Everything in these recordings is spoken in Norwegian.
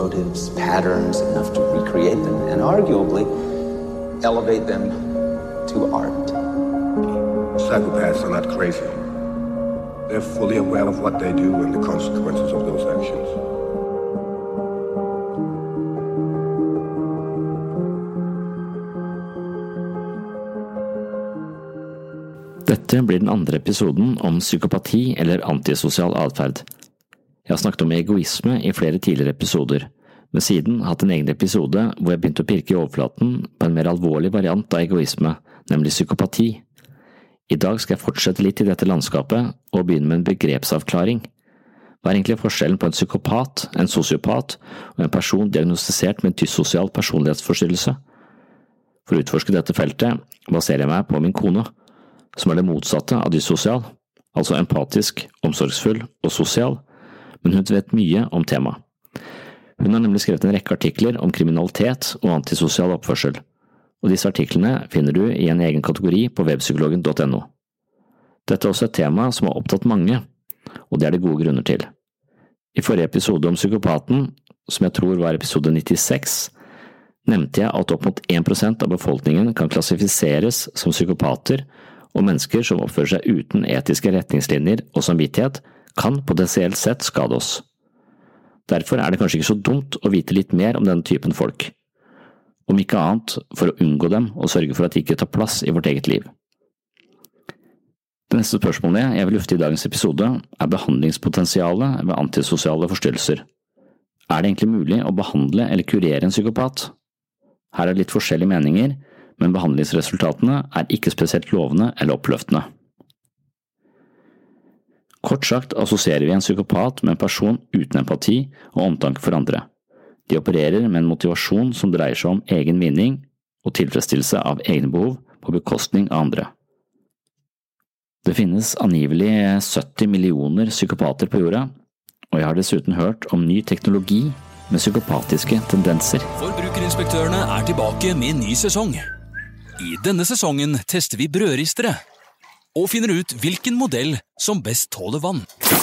Motives, patterns, enough to recreate them and arguably elevate them to art. Psychopaths are not crazy. They're fully aware of what they do and the consequences of those actions. Dette blir den andre episoden om psykopati eller antisosial atferd. Jeg har snakket om egoisme i flere tidligere episoder, men siden hatt en egen episode hvor jeg begynte å pirke i overflaten på en mer alvorlig variant av egoisme, nemlig psykopati. I dag skal jeg fortsette litt i dette landskapet og begynne med en begrepsavklaring. Hva er egentlig forskjellen på en psykopat, en sosiopat og en person diagnostisert med en dyssosial personlighetsforstyrrelse? For å utforske dette feltet baserer jeg meg på min kone, som er det motsatte av dyssosial, altså empatisk, omsorgsfull og sosial, men hun vet mye om temaet. Hun har nemlig skrevet en rekke artikler om kriminalitet og antisosial oppførsel, og disse artiklene finner du i en egen kategori på webpsykologen.no. Dette er også et tema som har opptatt mange, og det er det gode grunner til. I forrige episode om psykopaten, som jeg tror var episode 96, nevnte jeg at opp mot 1% av befolkningen kan klassifiseres som psykopater, og mennesker som oppfører seg uten etiske retningslinjer og samvittighet, kan potensielt sett skade oss. Derfor er det kanskje ikke så dumt å vite litt mer om denne typen folk, om ikke annet for å unngå dem og sørge for at de ikke tar plass i vårt eget liv. Det neste spørsmålet jeg vil lufte i dagens episode, er behandlingspotensialet ved antisosiale forstyrrelser. Er det egentlig mulig å behandle eller kurere en psykopat? Her er det litt forskjellige meninger, men behandlingsresultatene er ikke spesielt lovende eller oppløftende. Kort sagt assosierer vi en psykopat med en person uten empati og omtanke for andre. De opererer med en motivasjon som dreier seg om egen vinning og tilfredsstillelse av egne behov på bekostning av andre. Det finnes angivelig 70 millioner psykopater på jorda, og jeg har dessuten hørt om ny teknologi med psykopatiske tendenser. Forbrukerinspektørene er tilbake med en ny sesong. I denne sesongen tester vi brødristere. Og finner ut hvilken modell som best tåler vann.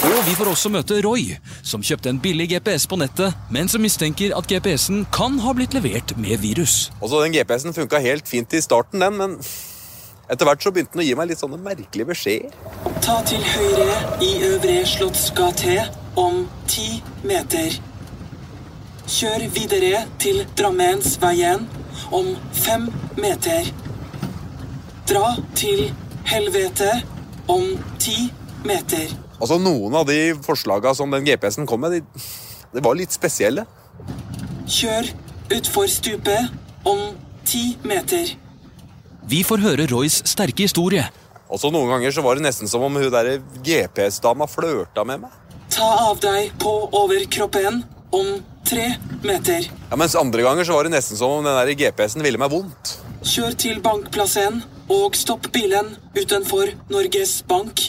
Og vi får også møte Roy, som kjøpte en billig GPS på nettet, men som mistenker at GPS-en kan ha blitt levert med virus. Også Den GPS-en funka helt fint i starten, den, men etter hvert så begynte den å gi meg litt sånne merkelige beskjeder. Ta til høyre i Øvre Slottsgate. om ti meter. Kjør videre til Drammensveien om fem meter. Dra til helvete om ti meter. Altså, Noen av de forslaga som den GPS-en kom med, de, de var litt spesielle. Kjør utfor stupet om ti meter. Vi får høre Roys sterke historie. Også Noen ganger så var det nesten som om hun der GPS-dama flørta med meg. Ta av deg på overkroppen om tre meter. Ja, Mens andre ganger så var det nesten som om den der GPS-en ville meg vondt. Kjør til bankplassen og stopp bilen utenfor Norges Bank.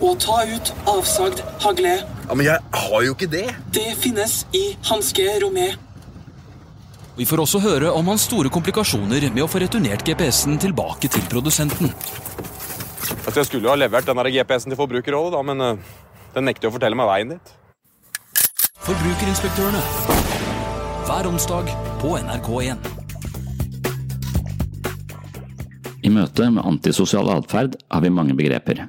Og ta ut avsagd hagle. Ja, Men jeg har jo ikke det. Det finnes i hanskerommet. Vi får også høre om hans store komplikasjoner med å få returnert GPS-en tilbake til produsenten. Altså, Jeg skulle jo ha levert den der GPS-en til Forbrukerrådet, da, men eh, den nekter å fortelle meg veien dit. Forbrukerinspektørene. Hver onsdag på NRK1. I møte med antisosial atferd har vi mange begreper.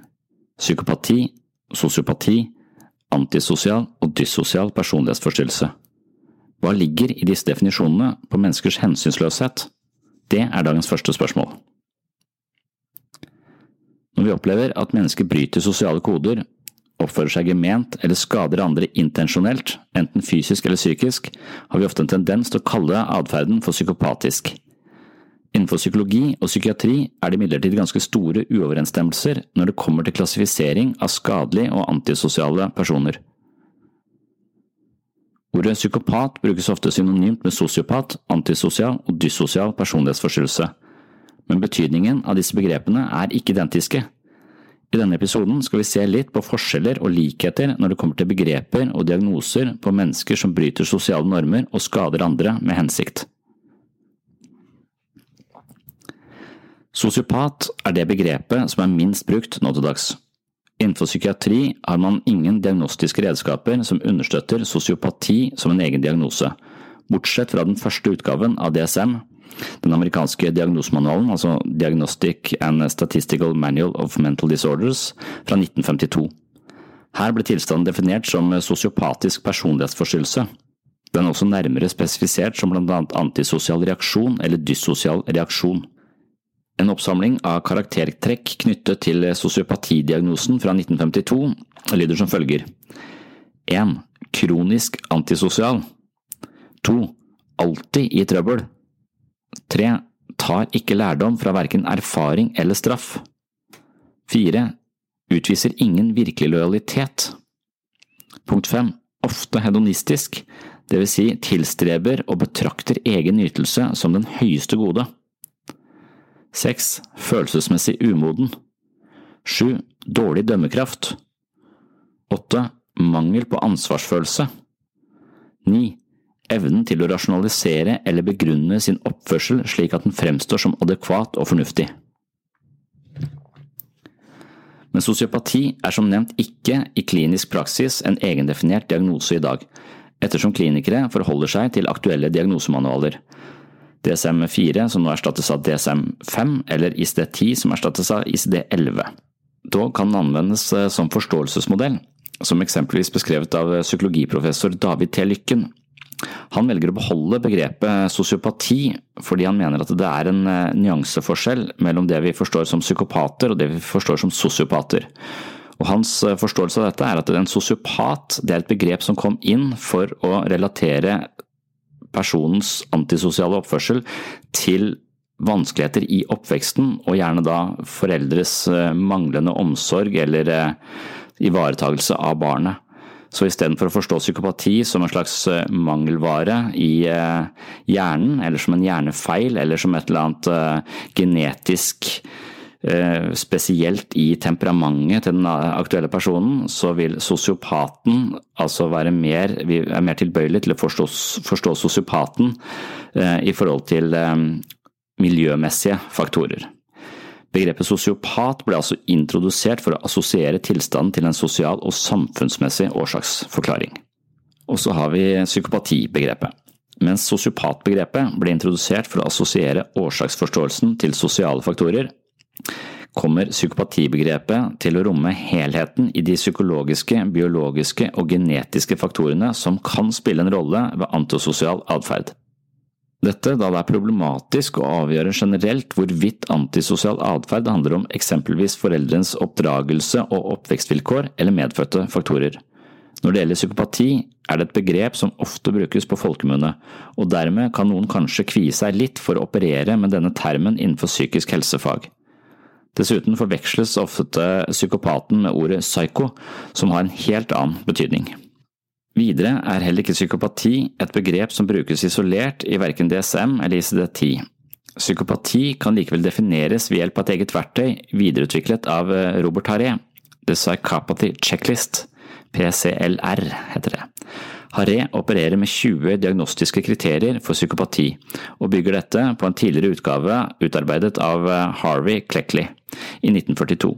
Psykopati, sosiopati, antisosial og dyssosial personlighetsforstyrrelse. Hva ligger i disse definisjonene på menneskers hensynsløshet? Det er dagens første spørsmål. Når vi opplever at mennesker bryter sosiale koder, oppfører seg gement eller skader andre intensjonelt, enten fysisk eller psykisk, har vi ofte en tendens til å kalle atferden for psykopatisk. Innenfor psykologi og psykiatri er det imidlertid ganske store uoverensstemmelser når det kommer til klassifisering av skadelige og antisosiale personer. Ordet psykopat brukes ofte synonymt med sosiopat, antisosial og dyssosial personlighetsforstyrrelse, men betydningen av disse begrepene er ikke identiske. I denne episoden skal vi se litt på forskjeller og likheter når det kommer til begreper og diagnoser på mennesker som bryter sosiale normer og skader andre med hensikt. Sosiopat er det begrepet som er minst brukt nå til dags. Innenfor psykiatri har man ingen diagnostiske redskaper som understøtter sosiopati som en egen diagnose, bortsett fra den første utgaven av DSM, den amerikanske diagnosemanualen, altså Diagnostic and Statistical Manual of Mental Disorders, fra 1952. Her ble tilstanden definert som sosiopatisk personlighetsforstyrrelse. Den er også nærmere spesifisert som blant annet antisosial reaksjon eller dyssosial reaksjon. En oppsamling av karaktertrekk knyttet til sosiopatidiagnosen fra 1952 lyder som følger 1. Kronisk antisosial 2. Alltid i trøbbel 3. Tar ikke lærdom fra verken erfaring eller straff 4. Utviser ingen virkelig lojalitet Punkt 5. Ofte hedonistisk, vil si tilstreber og betrakter egen nytelse som den høyeste gode 6. Følelsesmessig umoden 7. Dårlig dømmekraft 8. Mangel på ansvarsfølelse 9. Evnen til å rasjonalisere eller begrunne sin oppførsel slik at den fremstår som adekvat og fornuftig. Men sosiopati er som nevnt ikke i klinisk praksis en egendefinert diagnose i dag, ettersom klinikere forholder seg til aktuelle diagnosemanualer. DSM-4 som nå erstattes av DSM-5, eller ICD-10 som erstattes av ICD-11. Dog kan den anvendes eh, som forståelsesmodell, som eksempelvis beskrevet av psykologiprofessor David T. Lykken. Han velger å beholde begrepet sosiopati fordi han mener at det er en eh, nyanseforskjell mellom det vi forstår som psykopater og det vi forstår som sosiopater. Og Hans eh, forståelse av dette er at en sosiopat er et begrep som kom inn for å relatere personens antisosiale oppførsel til vanskeligheter i oppveksten, og gjerne da foreldres manglende omsorg eller ivaretagelse av barnet. Så istedenfor å forstå psykopati som en slags mangelvare i hjernen, eller som en hjernefeil, eller som et eller annet genetisk spesielt i temperamentet til den aktuelle personen, så vil sosiopaten altså være mer, vi er mer tilbøyelig til å forstå, forstå sosiopaten i forhold til miljømessige faktorer. Begrepet sosiopat ble altså introdusert for å assosiere tilstanden til en sosial og samfunnsmessig årsaksforklaring. Og så har vi psykopatibegrepet. Mens sosiopatbegrepet ble introdusert for å assosiere årsaksforståelsen til sosiale faktorer, kommer psykopatibegrepet til å romme helheten i de psykologiske, biologiske og genetiske faktorene som kan spille en rolle ved antisosial atferd. Dette da det er problematisk å avgjøre generelt hvorvidt antisosial atferd handler om eksempelvis foreldrenes oppdragelse og oppvekstvilkår eller medfødte faktorer. Når det gjelder psykopati, er det et begrep som ofte brukes på folkemunne, og dermed kan noen kanskje kvie seg litt for å operere med denne termen innenfor psykisk helsefag. Dessuten forveksles ofte psykopaten med ordet psycho, som har en helt annen betydning. Videre er heller ikke psykopati et begrep som brukes isolert i verken DSM eller ICD-10. Psykopati kan likevel defineres ved hjelp av et eget verktøy videreutviklet av eh, Robert Harré, The Psychopathy Checklist, PCLR heter det. Haré opererer med 20 diagnostiske kriterier for psykopati, og bygger dette på en tidligere utgave utarbeidet av eh, Harvey Cleckley i 1942.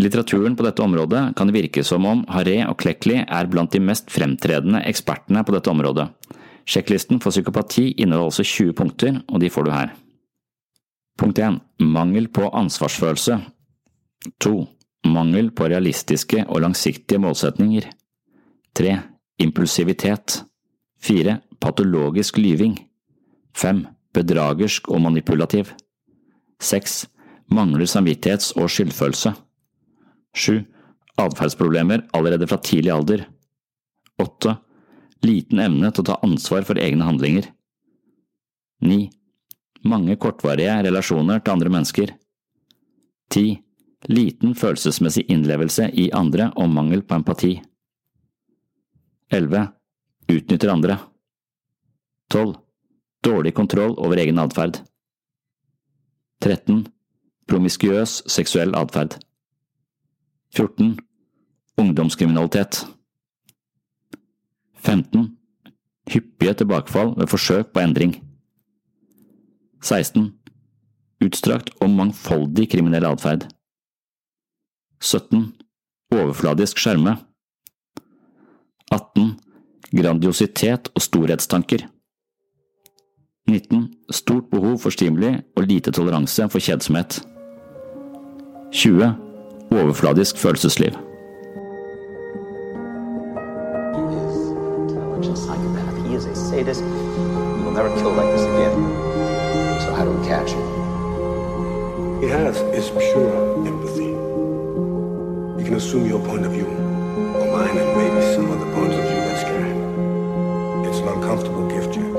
I litteraturen på dette området kan det virke som om Haré og Cleckley er blant de mest fremtredende ekspertene på dette området. Sjekklisten for psykopati inneholder altså 20 punkter, og de får du her. Punkt 1. Mangel på ansvarsfølelse 2. Mangel på realistiske og langsiktige målsetninger 3. Impulsivitet 4. Patologisk lyving 5. Bedragersk og manipulativ 6. Mangler samvittighets- og skyldfølelse 7. Atferdsproblemer allerede fra tidlig alder. 8. Liten evne til å ta ansvar for egne handlinger. 9. Mange kortvarige relasjoner til andre mennesker. 10. Liten følelsesmessig innlevelse i andre og mangel på empati. 11. Utnytter andre. 12. Dårlig kontroll over egen atferd. 13. Promiskuøs seksuell atferd. 14. Ungdomskriminalitet 15. Hyppige tilbakefall ved forsøk på endring 16. Utstrakt og mangfoldig kriminell atferd 17. Overfladisk skjerme 18. Grandiositet og storhetstanker 19. Stort behov for stimuli og lite toleranse for kjedsomhet 20 overfladisk følelsesliv. He has is. You can assume your point of view, mine, and maybe some of the bones of you scary. It's an uncomfortable gift, Jack.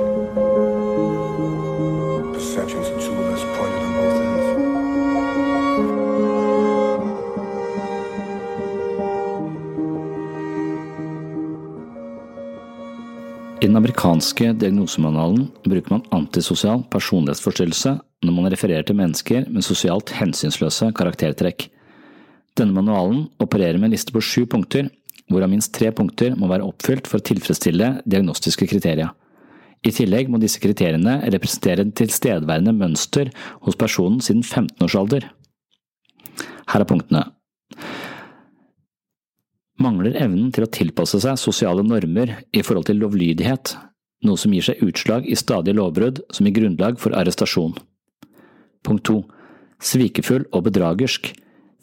Perception's a tool that's pointed on both ends. I den amerikanske diagnosemanualen bruker man antisosial personlighetsforstyrrelse når man refererer til mennesker med sosialt hensynsløse karaktertrekk. Denne manualen opererer med en liste på sju punkter, hvorav minst tre punkter må være oppfylt for å tilfredsstille diagnostiske kriterier. I tillegg må disse kriteriene representere en tilstedeværende mønster hos personen siden 15-årsalder. Her er punktene. Mangler evnen til å tilpasse seg sosiale normer i forhold til lovlydighet, noe som gir seg utslag i stadige lovbrudd som gir grunnlag for arrestasjon. Punkt to. Svikefull og bedragersk,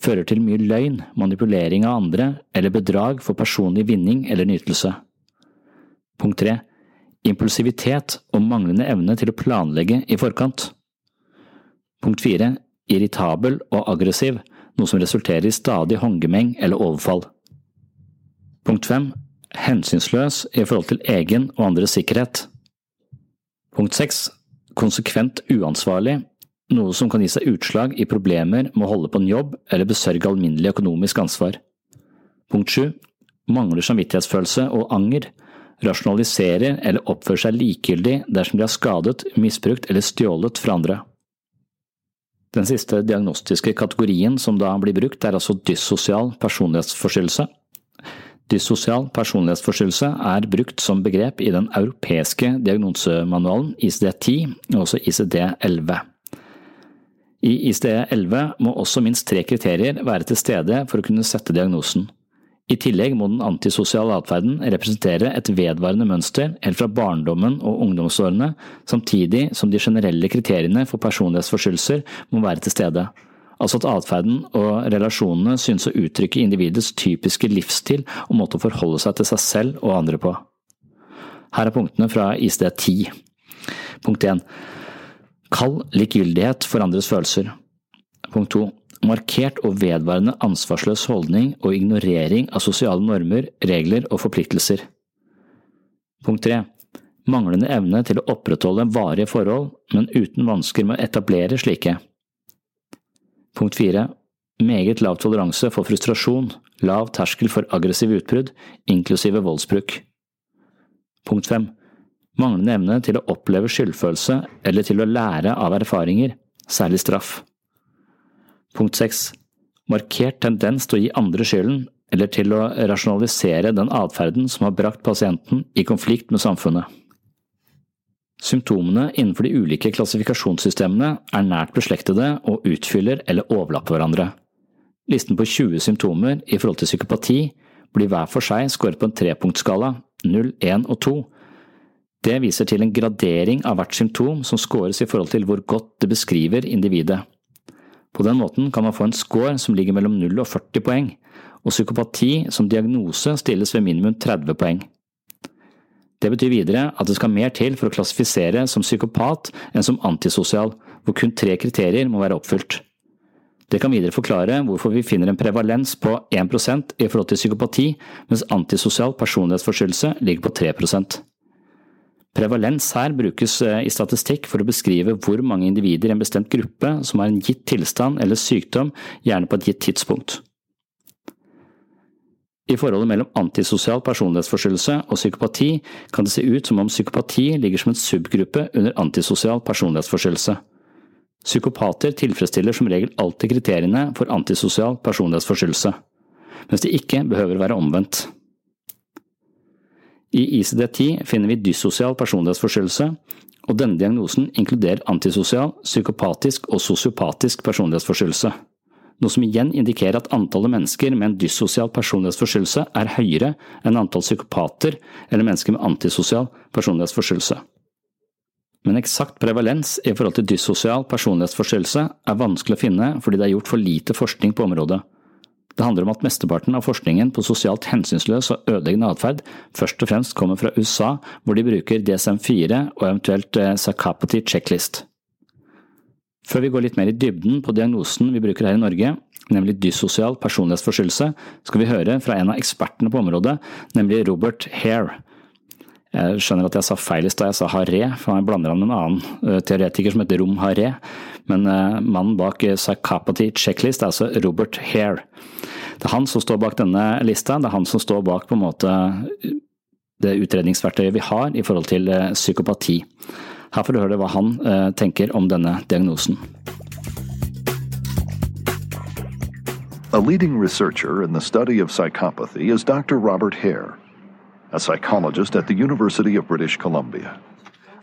fører til mye løgn, manipulering av andre eller bedrag for personlig vinning eller nytelse. Punkt tre. Impulsivitet og manglende evne til å planlegge i forkant. Punkt fire. Irritabel og aggressiv, noe som resulterer i stadig håndgemeng eller overfall. Punkt fem. Hensynsløs i forhold til egen og andres sikkerhet. Punkt seks. Konsekvent uansvarlig, noe som kan gi seg utslag i problemer med å holde på en jobb eller besørge alminnelig økonomisk ansvar. Punkt 7. Mangler samvittighetsfølelse og anger, rasjonaliserer eller oppfører seg likegyldig dersom de har skadet, misbrukt eller stjålet fra andre. Den siste diagnostiske kategorien som da blir brukt, er altså dyssosial personlighetsforstyrrelse. Dyssosial personlighetsforstyrrelse er brukt som begrep i den europeiske diagnosemanualen ICD-10 og også ICD-11. I ICD-11 må også minst tre kriterier være til stede for å kunne sette diagnosen. I tillegg må den antisosiale atferden representere et vedvarende mønster helt fra barndommen og ungdomsårene, samtidig som de generelle kriteriene for personlighetsforstyrrelser må være til stede. altså at atferden og relasjonene synes å uttrykke individets typiske livsstil og måte å forholde seg til seg selv og andre på. Her er punktene fra ICD-10. Punkt 1. Kald likegyldighet for andres følelser. Punkt 2. Markert og vedvarende ansvarsløs holdning og ignorering av sosiale normer, regler og forpliktelser. Punkt 3. Manglende evne til å opprettholde varige forhold, men uten vansker med å etablere slike. Punkt 4. Meget lav toleranse for frustrasjon, lav terskel for aggressive utbrudd, inklusive voldsbruk. Punkt 5. Manglende evne til å oppleve skyldfølelse eller til å lære av erfaringer, særlig straff. Punkt 6. Markert tendens til å gi andre skylden, eller til å rasjonalisere den atferden som har brakt pasienten i konflikt med samfunnet. Symptomene innenfor de ulike klassifikasjonssystemene er nært beslektede og utfyller eller overlapper hverandre. Listen på 20 symptomer i forhold til psykopati blir hver for seg skåret på en trepunktskala, 0, 1 og 2. Det viser til en gradering av hvert symptom som scores i forhold til hvor godt det beskriver individet. På den måten kan man få en score som ligger mellom 0 og 40 poeng, og psykopati som diagnose stilles ved minimum 30 poeng. Det betyr videre at det skal mer til for å klassifisere som psykopat enn som antisosial, hvor kun tre kriterier må være oppfylt. Det kan videre forklare hvorfor vi finner en prevalens på 1% i forhold til psykopati, mens antisosial personlighetsforstyrrelse ligger på 3 Prevalens her brukes eh, i statistikk for å beskrive hvor mange individer i en bestemt gruppe som har en gitt tilstand eller sykdom, gjerne på et gitt tidspunkt. I forholdet mellom antisosial personlighetsforstyrrelse og psykopati kan det se ut som om psykopati ligger som en subgruppe under antisosial personlighetsforstyrrelse. Psykopater tilfredsstiller som regel alltid kriteriene for antisosial personlighetsforstyrrelse, mens de ikke behøver å være omvendt. I ICD-10 finner vi dyssosial personlighetsforstyrrelse, og denne diagnosen inkluderer antisosial, psykopatisk og sosiopatisk personlighetsforstyrrelse, noe som igjen indikerer at antallet mennesker med en dyssosial personlighetsforstyrrelse er høyere enn antall psykopater eller mennesker med antisosial personlighetsforstyrrelse. Men eksakt prevalens i forhold til dyssosial personlighetsforstyrrelse er vanskelig å finne fordi det er gjort for lite forskning på området. Det handler om at mesteparten av forskningen på sosialt hensynsløs og ødeleggende atferd først og fremst kommer fra USA, hvor de bruker DSM-4 og eventuelt eh, Psychopathy Checklist. Før vi går litt mer i dybden på diagnosen vi bruker her i Norge, nemlig dyssosial personlighetsforstyrrelse, skal vi høre fra en av ekspertene på området, nemlig Robert Hare. Jeg skjønner at jeg sa feil i stad, jeg sa Haré, for jeg blander an en annen eh, teoretiker som heter Rom Haré. Men uh, mannen bak Psychopathy Checklist er altså Robert Hare. Det er han som står bak denne lista, det er han som står bak på en måte det utredningsverktøyet vi har i forhold til uh, psykopati. Her får du høre hva han uh, tenker om denne diagnosen. A leading researcher in the study of psychopathy is Dr. Robert Hare, a psychologist at the University of British Columbia.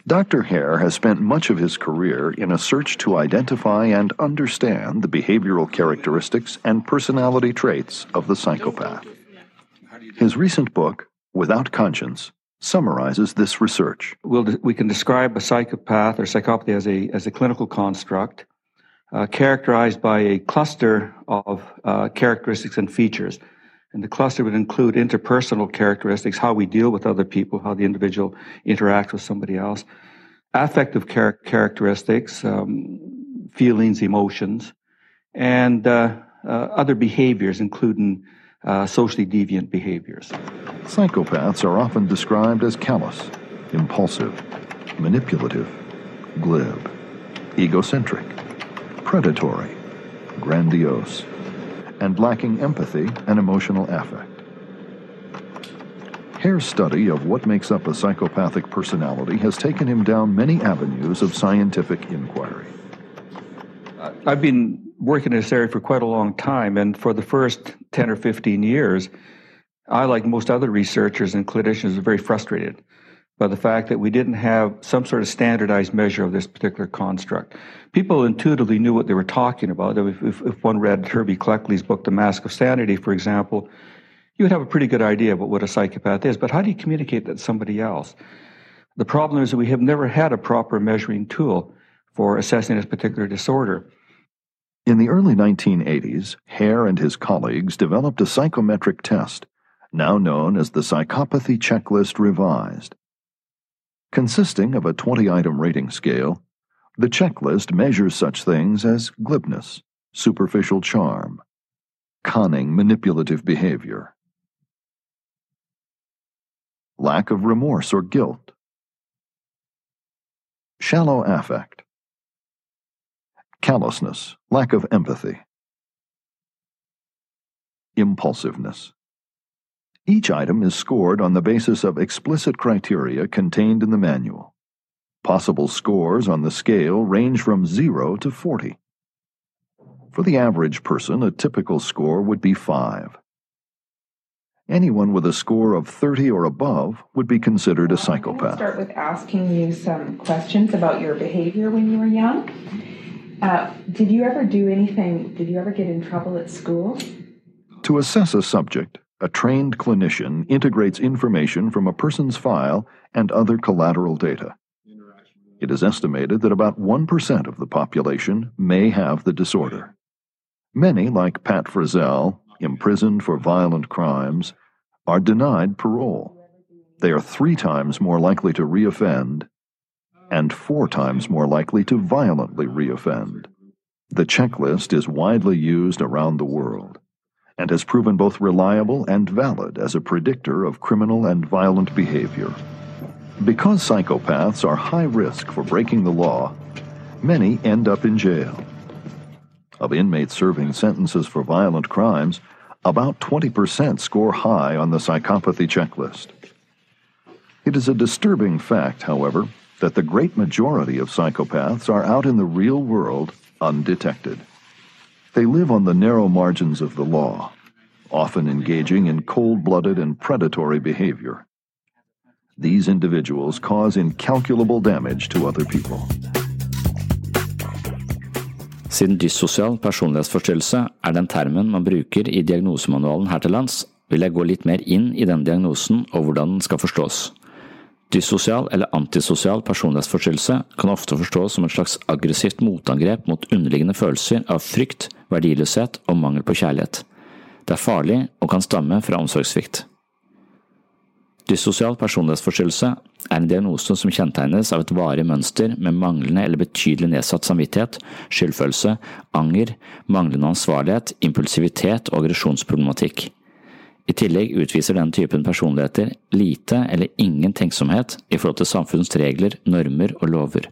Dr. Hare has spent much of his career in a search to identify and understand the behavioral characteristics and personality traits of the psychopath. His recent book, Without Conscience, summarizes this research. We'll, we can describe a psychopath or psychopathy as a, as a clinical construct uh, characterized by a cluster of uh, characteristics and features. And the cluster would include interpersonal characteristics, how we deal with other people, how the individual interacts with somebody else, affective char- characteristics, um, feelings, emotions, and uh, uh, other behaviors, including uh, socially deviant behaviors. Psychopaths are often described as callous, impulsive, manipulative, glib, egocentric, predatory, grandiose and lacking empathy and emotional affect. Hare's study of what makes up a psychopathic personality has taken him down many avenues of scientific inquiry. I've been working in this area for quite a long time, and for the first 10 or 15 years, I, like most other researchers and clinicians, was very frustrated by the fact that we didn't have some sort of standardized measure of this particular construct. People intuitively knew what they were talking about. If, if, if, one read Herbie Cleckley's book, The Mask of Sanity, for example, you would have a pretty good idea about what a psychopath is. But how do you communicate that to somebody else? The problem is that we have never had a proper measuring tool for assessing this particular disorder. In the early 1980s, Hare and his colleagues developed a psychometric test, now known as the Psychopathy Checklist Revised. Consisting of a 20 item rating scale, the checklist measures such things as glibness, superficial charm, conning manipulative behavior, lack of remorse or guilt, shallow affect, callousness, lack of empathy, impulsiveness. Each item is scored on the basis of explicit criteria contained in the manual. Possible scores on the scale range from 0 to 40. For the average person, a typical score would be 5. Anyone with a score of 30 or above would be considered a psychopath. start with asking you some questions about your behavior when you were young. Uh, did you ever do anything, did you ever get in trouble at school? To assess a subject, a trained clinician integrates information from a person's file and other collateral data. It is estimated that about 1% of the population may have the disorder. Many, like Pat Frizzell, imprisoned for violent crimes, are denied parole. They are three times more likely to reoffend and four times more likely to violently reoffend. The checklist is widely used around the world and has proven both reliable and valid as a predictor of criminal and violent behavior. Because psychopaths are high risk for breaking the law, many end up in jail. Of inmates serving sentences for violent crimes, about 20% score high on the psychopathy checklist. It is a disturbing fact, however, that the great majority of psychopaths are out in the real world undetected. They live on the narrow margins of the law, often engaging in cold blooded and predatory behavior. These individuals cause incalculable damage to other people. Siden dyssosial personlighetsforstyrrelse er den termen man bruker i diagnosemanualen her til lands, vil jeg gå litt mer inn i den diagnosen og hvordan den skal forstås. Dyssosial eller antisosial personlighetsforstyrrelse kan ofte forstås som et slags aggressivt motangrep mot underliggende følelser av frykt, verdiløshet og mangel på kjærlighet. Det er farlig og kan stamme fra omsorgssvikt. Dyssosial personlighetsforstyrrelse er en diagnose som kjennetegnes av et varig mønster med manglende eller betydelig nedsatt samvittighet, skyldfølelse, anger, manglende ansvarlighet, impulsivitet og aggresjonsproblematikk. I tillegg utviser denne typen personligheter lite eller ingen tenksomhet i forhold til samfunnets regler, normer og lover.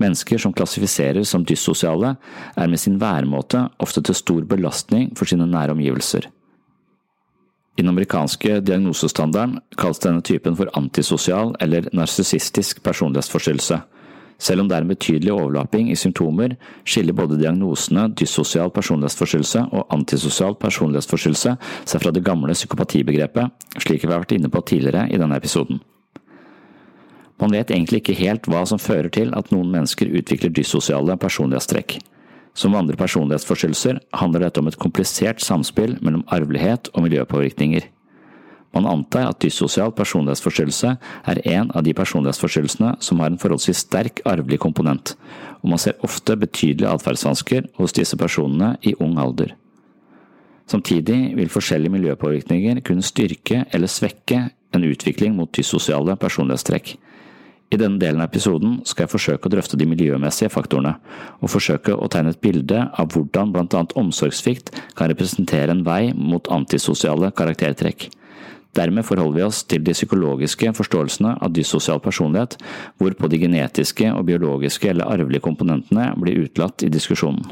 Mennesker som klassifiseres som dyssosiale, er med sin væremåte ofte til stor belastning for sine nære omgivelser. I den amerikanske diagnosestandarden kalles denne typen for antisosial eller narsissistisk personlighetsforstyrrelse. Selv om det er en betydelig overlapping i symptomer, skiller både diagnosene dyssosial personlighetsforstyrrelse og antisosial personlighetsforstyrrelse seg fra det gamle psykopatibegrepet, slik vi har vært inne på tidligere i denne episoden. Man vet egentlig ikke helt hva som fører til at noen mennesker utvikler dyssosiale personlighetstrekk. Som andre personlighetsforstyrrelser handler dette om et komplisert samspill mellom arvelighet og miljøpåvirkninger. Man antar at dyssosial personlighetsforstyrrelse er en av de personlighetsforstyrrelsene som har en forholdsvis sterk arvelig komponent, og man ser ofte betydelige atferdsvansker hos disse personene i ung alder. Samtidig vil forskjellige miljøpåvirkninger kunne styrke eller svekke en utvikling mot dyssosiale personlighetstrekk. I denne delen av episoden skal jeg forsøke å drøfte de miljømessige faktorene, og forsøke å tegne et bilde av hvordan annet omsorgssvikt kan representere en vei mot antisosiale karaktertrekk. Dermed forholder vi oss til de psykologiske forståelsene av dyssosial personlighet, hvorpå de genetiske og biologiske eller arvelige komponentene blir utlatt i diskusjonen.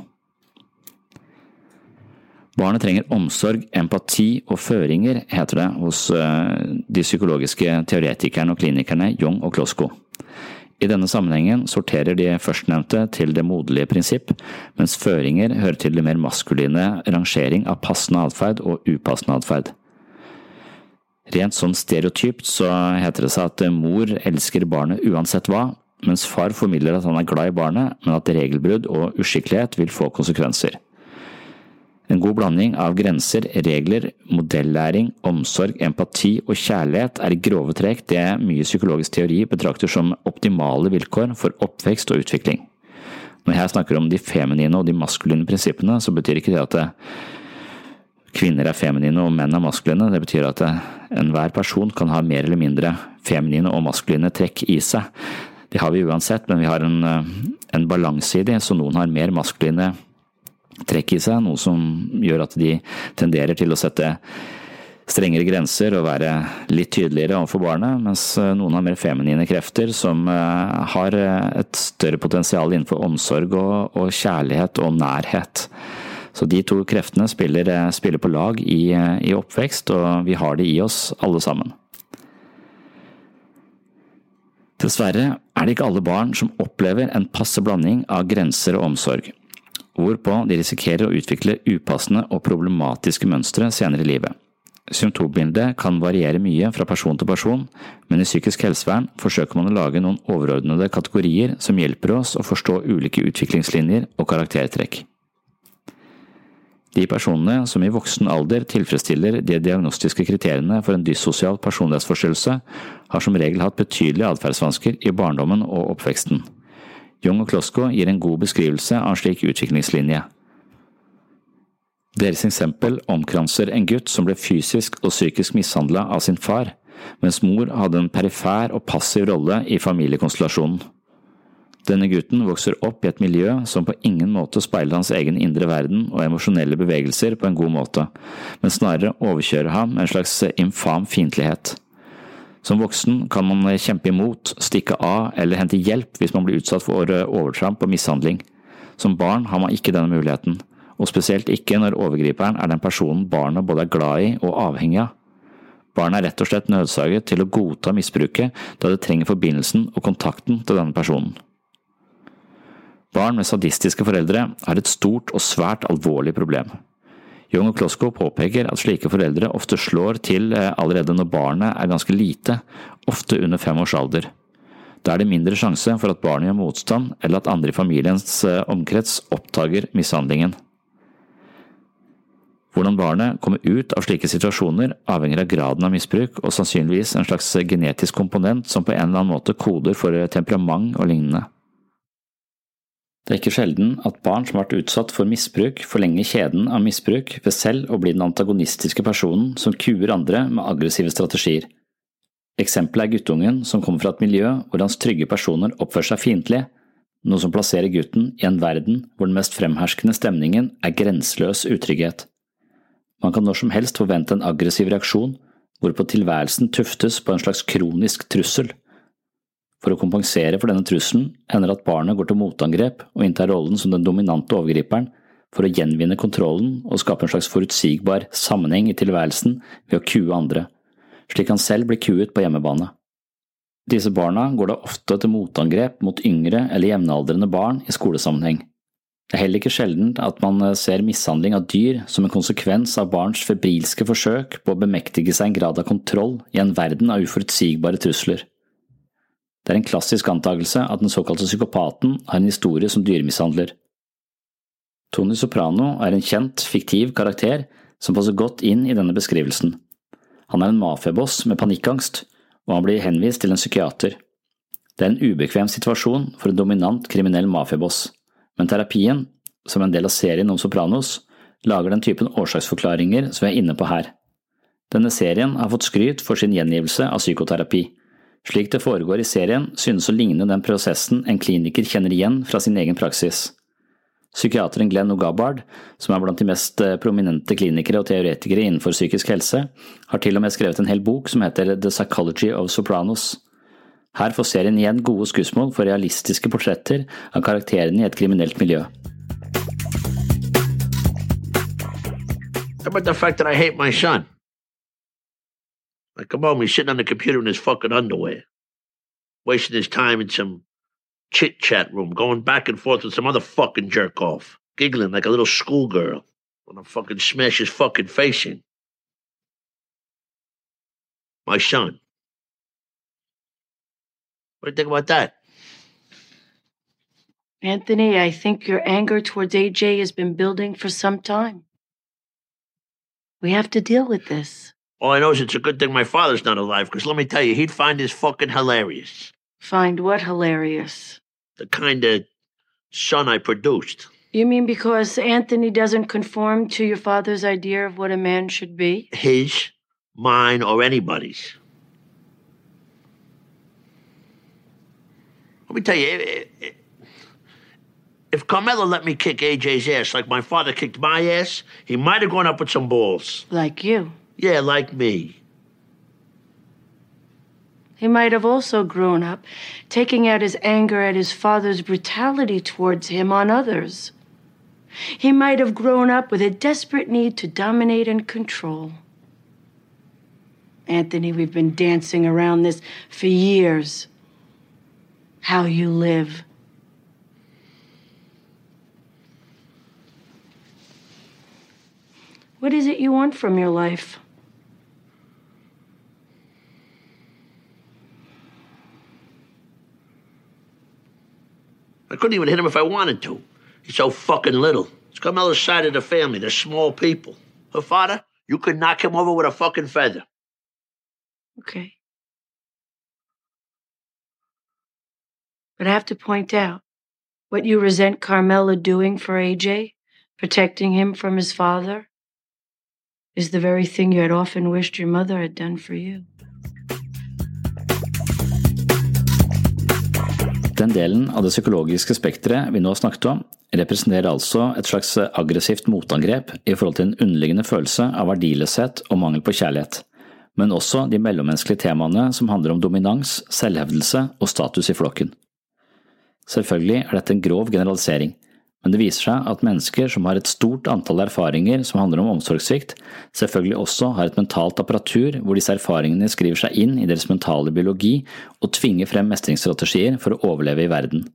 Barnet trenger omsorg, empati og føringer, heter det hos de psykologiske teoretikerne og klinikerne Jung og Klosko. I denne sammenhengen sorterer de førstnevnte til det moderlige prinsipp, mens føringer hører til det mer maskuline rangering av passende atferd og upassende atferd. Rent sånn stereotypt så heter det seg at mor elsker barnet uansett hva, mens far formidler at han er glad i barnet, men at regelbrudd og uskikkelighet vil få konsekvenser. En god blanding av grenser, regler, modellæring, omsorg, empati og kjærlighet er i grove trekk det mye psykologisk teori betrakter som optimale vilkår for oppvekst og utvikling. Når jeg snakker om de feminine og de maskuline prinsippene, så betyr ikke det at kvinner er feminine og menn er maskuline. Det betyr at enhver person kan ha mer eller mindre feminine og maskuline trekk i seg. Det har vi uansett, men vi har en, en balanse i det, så noen har mer maskuline trekk i seg, noe som gjør at de tenderer til å sette strengere grenser og være litt tydeligere overfor barnet, mens eh, noen har mer feminine krefter som eh, har eh, et større potensial innenfor omsorg og, og kjærlighet og nærhet. Så de to kreftene spiller, spiller på lag i, i, oppvekst, og vi har det i oss alle sammen. Dessverre er det ikke alle barn som opplever en passe blanding av grenser og omsorg, hvorpå de risikerer å utvikle upassende og problematiske mønstre senere i livet. Symptombildet kan variere mye fra person til person, men i psykisk helsevern forsøker man å lage noen overordnede kategorier som hjelper oss å forstå ulike utviklingslinjer og karaktertrekk. De personene som i voksen alder tilfredsstiller de diagnostiske kriteriene for en dyssosial personlighetsforstyrrelse, har som regel hatt betydelige atferdsvansker i barndommen og oppveksten. Jung og Klosko gir en god beskrivelse av en slik utviklingslinje. Deres eksempel omkranser en gutt som ble fysisk og psykisk mishandla av sin far, mens mor hadde en perifer og passiv rolle i familiekonstellasjonen. Denne gutten vokser opp i et miljø som på ingen måte speiler hans egen indre verden og emosjonelle bevegelser på en god måte, men snarere overkjører ham med en slags infam fiendtlighet. Som voksen kan man kjempe imot, stikke av eller hente hjelp hvis man blir utsatt for overtramp og mishandling. Som barn har man ikke denne muligheten og spesielt ikke når overgriperen er den personen barnet både er glad i og avhengig av. Barnet er rett og slett nødsaget til å godta misbruket da det trenger forbindelsen og kontakten til denne personen. Barn med sadistiske foreldre har et stort og svært alvorlig problem. Young og Klosko påpeker at slike foreldre ofte slår til eh, allerede når barnet er ganske lite, ofte under fem års alder. Da er det mindre sjanse for at barnet gjør motstand, eller at andre i familiens eh, omkrets oppdager mishandlingen. Hvordan barnet kommer ut av slike situasjoner avhenger av graden av misbruk og sannsynligvis en slags genetisk komponent som på en eller annen måte koder for temperament og lignende. Det er ikke sjelden at barn som har vært utsatt for misbruk, forlenger kjeden av misbruk ved selv å bli den antagonistiske personen som kuer andre med aggressive strategier. Eksempelet er guttungen som kommer fra et miljø hvor hans trygge personer oppfører seg fiendtlig, noe som plasserer gutten i en verden hvor den mest fremherskende stemningen er grenseløs utrygghet. Man kan når som helst forvente en aggressiv reaksjon, hvorpå tilværelsen tuftes på en slags kronisk trussel. For å kompensere for denne trusselen hender at barnet går til motangrep og inntar rollen som den dominante overgriperen for å gjenvinne kontrollen og skape en slags forutsigbar sammenheng i tilværelsen ved å kue andre, slik han selv blir kuet på hjemmebane. Disse barna går da ofte til motangrep mot yngre eller jevnaldrende barn i skolesammenheng. Det er heller ikke sjelden at man eh, ser mishandling av dyr som en konsekvens av barns febrilske forsøk på å bemektige seg en grad av kontroll i en verden av uforutsigbare trusler. Det er en klassisk antakelse at den såkalte psykopaten har en historie som dyremishandler. Tony Soprano er en kjent, fiktiv karakter som passer godt inn i denne beskrivelsen. Han er en mafiaboss med panikkangst, og han blir henvist til en psykiater. Det er en ubekvem situasjon for en dominant kriminell mafiaboss. Men terapien, som en del av serien om Sopranos, lager den typen årsaksforklaringer som vi er inne på her. Denne serien har fått skryt for sin gjengivelse av psykoterapi. Slik det foregår i serien, synes å ligne den prosessen en kliniker kjenner igjen fra sin egen praksis. Psykiateren Glenn Ogabard, som er blant de mest eh, prominente klinikere og teoretikere innenfor psykisk helse, har til og med skrevet en hel bok som heter The Psychology of Sopranos. Her får serien igjen gode skussmål for realistiske portretter av karakterene i et kriminelt miljø. How about the fact that I hate my son? Like, come on, he's sitting on the computer in his fucking underwear, wasting his time in some chit chat room, going back and forth with some other fucking jerk off, giggling like a little schoolgirl. when I fucking smash his fucking face in. My son. What do you think about that? Anthony, I think your anger towards AJ has been building for some time. We have to deal with this. All I know is it's a good thing my father's not alive, because let me tell you, he'd find this fucking hilarious. Find what hilarious? The kind of son I produced. You mean because Anthony doesn't conform to your father's idea of what a man should be? His, mine, or anybody's. Let me tell you, if, if- if Carmelo let me kick AJ's ass like my father kicked my ass, he might have gone up with some balls. Like you. Yeah, like me. He might have also grown up taking out his anger at his father's brutality towards him on others. He might have grown up with a desperate need to dominate and control. Anthony, we've been dancing around this for years. How you live. What is it you want from your life? I couldn't even hit him if I wanted to. He's so fucking little. It's Carmelo's side of the family. They're small people. Her father, you could knock him over with a fucking feather. Okay. But I have to point out what you resent Carmela doing for AJ, protecting him from his father, is the very thing you had often wished your mother had done for you. Den delen av det psykologiske spekteret vi nå har snakket om, representerer altså et slags aggressivt motangrep i forhold til en underliggende følelse av verdiløshet og mangel på kjærlighet, men også de mellommenneskelige temaene som handler om dominans, selvhevdelse og status i flokken. Selvfølgelig er dette en grov generalisering, men det viser seg at mennesker som har et stort antall erfaringer som handler om omsorgssvikt, selvfølgelig også har et mentalt apparatur hvor disse erfaringene skriver seg inn i deres mentale biologi og tvinger frem mestringsstrategier for å overleve i verden.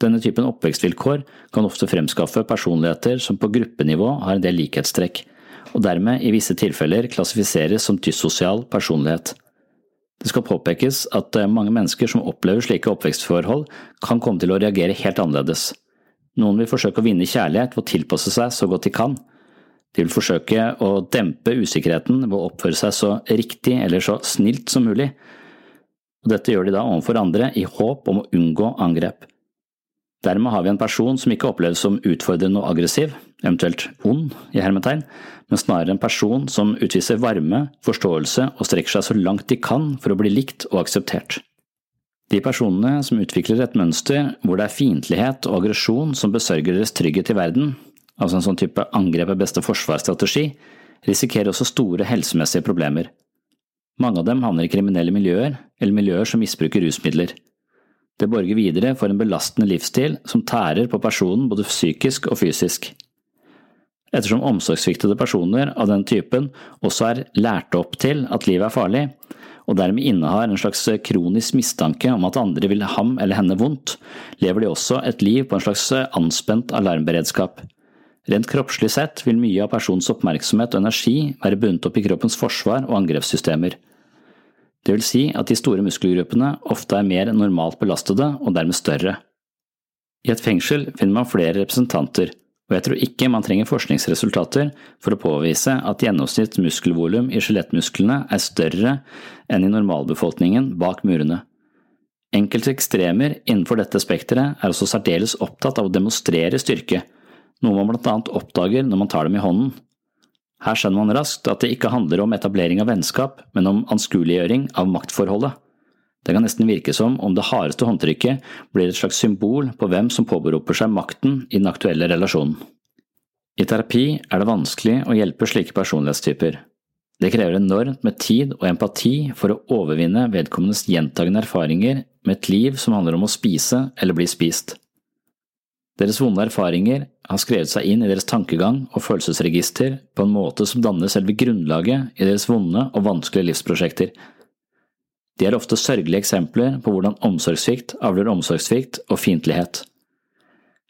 Denne typen oppvekstvilkår kan ofte fremskaffe personligheter som på gruppenivå har en del likhetstrekk, og dermed i visse tilfeller klassifiseres som dyssosial personlighet. Det skal påpekes at eh, mange mennesker som opplever slike oppvekstforhold, kan komme til å reagere helt annerledes. Noen vil forsøke å vinne kjærlighet ved å tilpasse seg så godt de kan. De vil forsøke å dempe usikkerheten ved å oppføre seg så riktig eller så snilt som mulig. Og dette gjør de da overfor andre i håp om å unngå angrep. Dermed har vi en person som ikke oppleves som utfordrende og aggressiv, eventuelt ond, i hermetegn, men snarere en person som utviser varme, forståelse og strekker seg så langt de kan for å bli likt og akseptert. De personene som utvikler et mønster hvor det er fiendtlighet og aggresjon som besørger deres trygghet i verden, altså en sånn type angrep er beste forsvarsstrategi, risikerer også store helsemessige problemer. Mange av dem havner i kriminelle miljøer, eller miljøer som misbruker rusmidler. Det borger videre for en belastende livsstil som tærer på personen både psykisk og fysisk. Ettersom omsorgssviktede personer av den typen også er lært opp til at livet er farlig, og dermed innehar en slags kronisk mistanke om at andre vil ham eller henne vondt, lever de også et liv på en slags anspent alarmberedskap. Rent kroppslig sett vil mye av personens oppmerksomhet og energi være bundet opp i kroppens forsvar og angrepssystemer. Det vil si at de store muskelgruppene ofte er mer normalt belastede og dermed større. I et fengsel finner man flere representanter, og jeg tror ikke man trenger forskningsresultater for å påvise at gjennomsnitt muskelvolum i skjelettmusklene er større enn i normalbefolkningen bak murene. Enkelte ekstremer innenfor dette spekteret er også særdeles opptatt av å demonstrere styrke, noe man blant annet oppdager når man tar dem i hånden. Her skjønner man raskt at det ikke handler om etablering av vennskap, men om anskueliggjøring av maktforholdet. Det kan nesten virke som om det hardeste håndtrykket blir et slags symbol på hvem som påberoper seg makten i den aktuelle relasjonen. I terapi er det vanskelig å hjelpe slike personlighetstyper. Det krever enormt med tid og empati for å overvinne vedkommendes gjentagende erfaringer med et liv som handler om å spise eller bli spist. Deres vonde erfaringer har skrevet seg inn i deres tankegang og følelsesregister på en måte som danner selve grunnlaget i deres vonde og vanskelige livsprosjekter. De er ofte sørgelige eksempler på hvordan omsorgssvikt avler omsorgssvikt og fiendtlighet.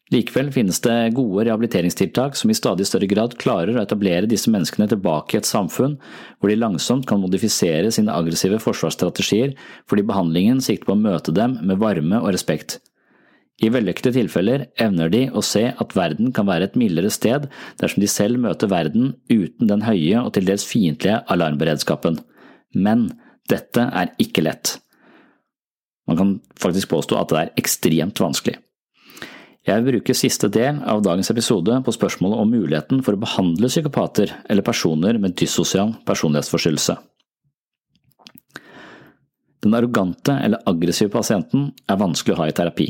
Likevel finnes det gode rehabiliteringstiltak som i stadig større grad klarer å etablere disse menneskene tilbake i et samfunn hvor de langsomt kan modifisere sine aggressive forsvarsstrategier fordi behandlingen sikter på å møte dem med varme og respekt. I vellykkede tilfeller evner de å se at verden kan være et mildere sted dersom de selv møter verden uten den høye og til dels fiendtlige alarmberedskapen. Men dette er ikke lett. Man kan faktisk påstå at det er ekstremt vanskelig. Jeg bruker siste del av dagens episode på spørsmålet om muligheten for å behandle psykopater eller personer med dyssosial personlighetsforstyrrelse. Den arrogante eller aggressive pasienten er vanskelig å ha i terapi.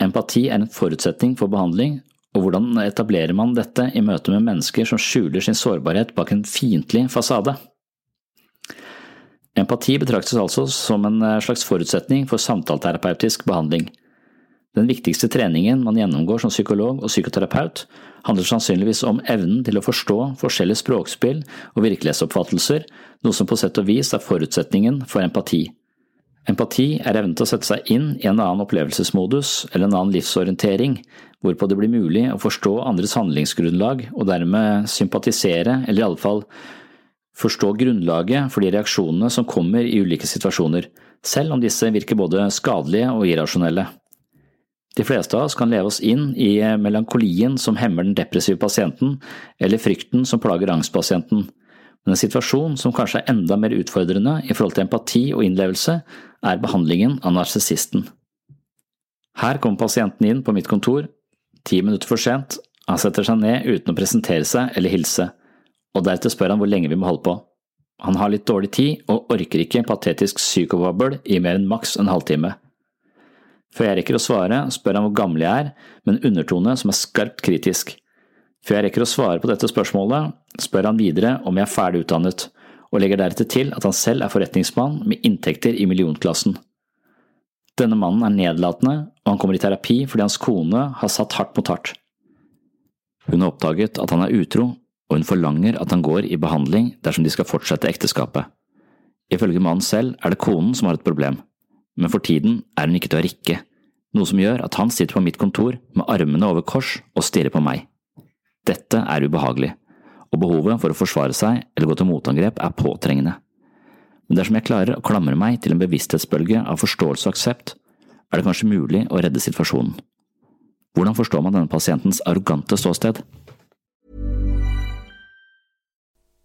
Empati er en forutsetning for behandling, og hvordan etablerer man dette i møte med mennesker som skjuler sin sårbarhet bak en fiendtlig fasade? Empati betraktes altså som en slags forutsetning for samtaleterapeutisk behandling. Den viktigste treningen man gjennomgår som psykolog og psykoterapeut, handler sannsynligvis om evnen til å forstå forskjellige språkspill og virkelighetsoppfattelser, noe som på sett og vis er forutsetningen for empati. Empati er evnen til å sette seg inn i en annen opplevelsesmodus eller en annen livsorientering, hvorpå det blir mulig å forstå andres handlingsgrunnlag og dermed sympatisere, eller i alle fall forstå grunnlaget for de reaksjonene som kommer i ulike situasjoner, selv om disse virker både skadelige og irrasjonelle. De fleste av oss kan leve oss inn i melankolien som hemmer den depressive pasienten, eller frykten som plager angstpasienten, men en situasjon som kanskje er enda mer utfordrende i forhold til empati og innlevelse, er behandlingen av narsissisten. Her kommer pasienten inn på mitt kontor, ti minutter for sent, han setter seg ned uten å presentere seg eller hilse, og deretter spør han hvor lenge vi må holde på. Han har litt dårlig tid og orker ikke patetisk psykobabel i mer enn maks en halvtime. Før jeg rekker å svare, spør han hvor gammel jeg er, med en undertone som er skarpt kritisk. Før jeg rekker å svare på dette spørsmålet, spør han videre om jeg er ferdig utdannet, og legger deretter til at han selv er forretningsmann med inntekter i millionklassen. Denne mannen er nedlatende, og han kommer i terapi fordi hans kone har satt hardt mot hardt. Hun har oppdaget at han er utro, og hun forlanger at han går i behandling dersom de skal fortsette ekteskapet. Ifølge mannen selv er det konen som har et problem, men for tiden er hun ikke til å rikke, noe som gjør at han sitter på mitt kontor med armene over kors og stirrer på meg. Dette er ubehagelig, og behovet for å forsvare seg eller gå til motangrep er påtrengende. Men dersom jeg klarer å klamre meg til en bevissthetsbølge av forståelse og aksept, er det kanskje mulig å redde situasjonen. Hvordan forstår man denne pasientens arrogante ståsted?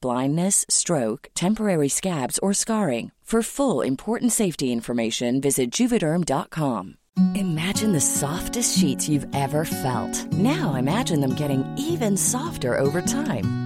blindness, stroke, temporary scabs, or scarring. For full important safety information, visit juvederm.com. Imagine the softest sheets you've ever felt. Now imagine them getting even softer over time.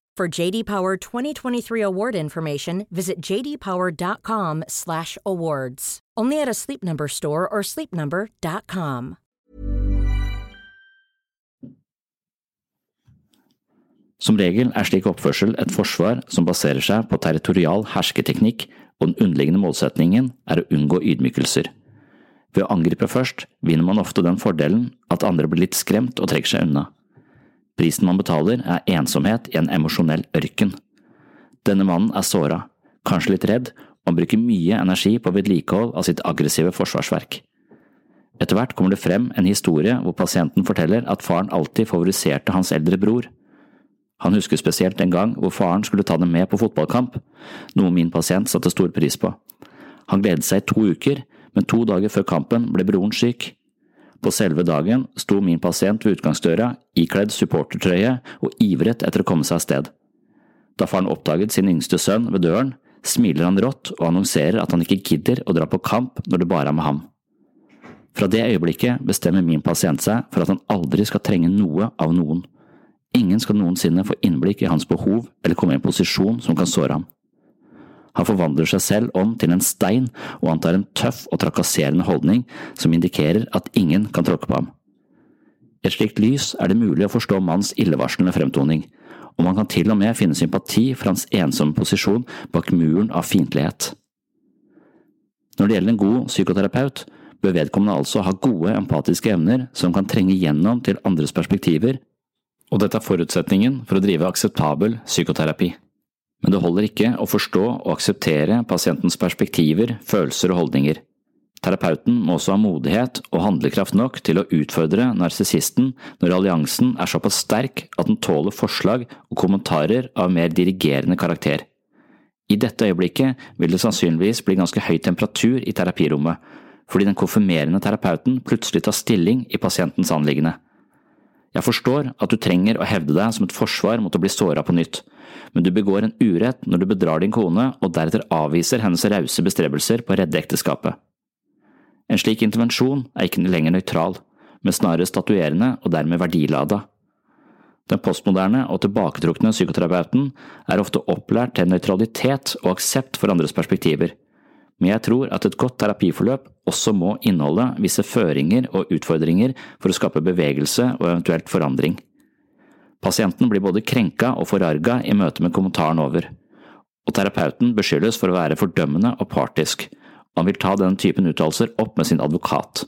For JD Power 2023 award information, visit jdpower.com/awards. Only at a Sleep Number store or sleepnumber.com. Som regel er slik oppførsel et forsvar som baserer seg på territorial hersketeknikk, og den underliggende målsetningen er å unngå ydmykelser. Ved å angripe først vinner man ofte den fordelen at andre blir litt skremt og trekker seg unna. Prisen man betaler, er ensomhet i en emosjonell ørken. Denne mannen er såra, kanskje litt redd, og bruker mye energi på vedlikehold av sitt aggressive forsvarsverk. Etter hvert kommer det frem en historie hvor pasienten forteller at faren alltid favoriserte hans eldre bror. Han husker spesielt en gang hvor faren skulle ta dem med på fotballkamp, noe min pasient satte stor pris på. Han gledet seg i to uker, men to dager før kampen ble broren syk. På selve dagen sto min pasient ved utgangsdøra, ikledd supportertrøye og ivret etter å komme seg av sted. Da faren oppdaget sin yngste sønn ved døren, smiler han rått og annonserer at han ikke gidder å dra på kamp når det bare er med ham. Fra det øyeblikket bestemmer min pasient seg for at han aldri skal trenge noe av noen. Ingen skal noensinne få innblikk i hans behov eller komme i en posisjon som kan såre ham. Han forvandler seg selv om til en stein og antar en tøff og trakasserende holdning som indikerer at ingen kan tråkke på ham. I et slikt lys er det mulig å forstå manns illevarslende fremtoning, og man kan til og med finne sympati for hans ensomme posisjon bak muren av fiendtlighet. Når det gjelder en god psykoterapeut, bør vedkommende altså ha gode empatiske evner som kan trenge gjennom til andres perspektiver, og dette er forutsetningen for å drive akseptabel psykoterapi. Men det holder ikke å forstå og akseptere pasientens perspektiver, følelser og holdninger. Terapeuten må også ha modighet og handlekraft nok til å utfordre narsissisten når alliansen er såpass sterk at den tåler forslag og kommentarer av mer dirigerende karakter. I dette øyeblikket vil det sannsynligvis bli ganske høy temperatur i terapirommet, fordi den konfirmerende terapeuten plutselig tar stilling i pasientens anliggende. Jeg forstår at du trenger å hevde deg som et forsvar mot å bli såra på nytt, men du begår en urett når du bedrar din kone og deretter avviser hennes rause bestrebelser på å redde ekteskapet. En slik intervensjon er ikke lenger nøytral, men snarere statuerende og dermed verdilada. Den postmoderne og tilbaketrukne psykoterapeuten er ofte opplært til nøytralitet og aksept for andres perspektiver, men jeg tror at et godt terapiforløp også må inneholde visse føringer og utfordringer for å skape bevegelse og eventuelt forandring. Pasienten blir både krenka og forarga i møte med kommentaren over, og terapeuten beskyldes for å være fordømmende og partisk, han vil ta denne typen uttalelser opp med sin advokat.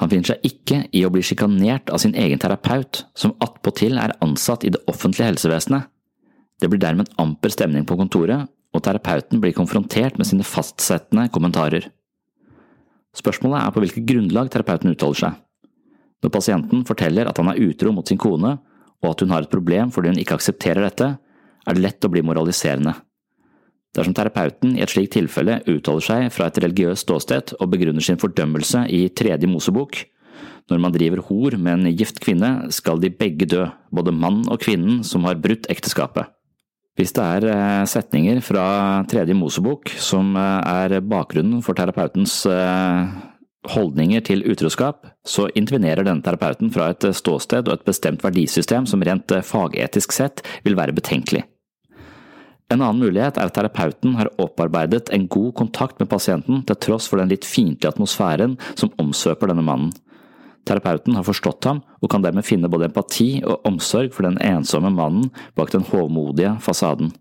Han finner seg ikke i å bli sjikanert av sin egen terapeut, som attpåtil er ansatt i det offentlige helsevesenet. Det blir dermed en amper stemning på kontoret, og terapeuten blir konfrontert med sine fastsettende kommentarer. Spørsmålet er på hvilket grunnlag terapeuten uttaler seg. Når pasienten forteller at han er utro mot sin kone, og at hun har et problem fordi hun ikke aksepterer dette, er det lett å bli moraliserende. Dersom terapeuten i et slikt tilfelle uttaler seg fra et religiøst ståsted og begrunner sin fordømmelse i Tredje Mosebok, når man driver hor med en gift kvinne, skal de begge dø, både mann og kvinnen som har brutt ekteskapet. Hvis det er eh, setninger fra Tredje Mosebok som eh, er bakgrunnen for terapeutens eh, holdninger til utroskap, så intervenerer denne terapeuten fra et ståsted og et bestemt verdisystem som rent fagetisk sett vil være betenkelig. En annen mulighet er at terapeuten har opparbeidet en god kontakt med pasienten til tross for den litt fiendtlige atmosfæren som omsøper denne mannen. Terapeuten har forstått ham og kan dermed finne både empati og omsorg for den ensomme mannen bak den hovmodige fasaden.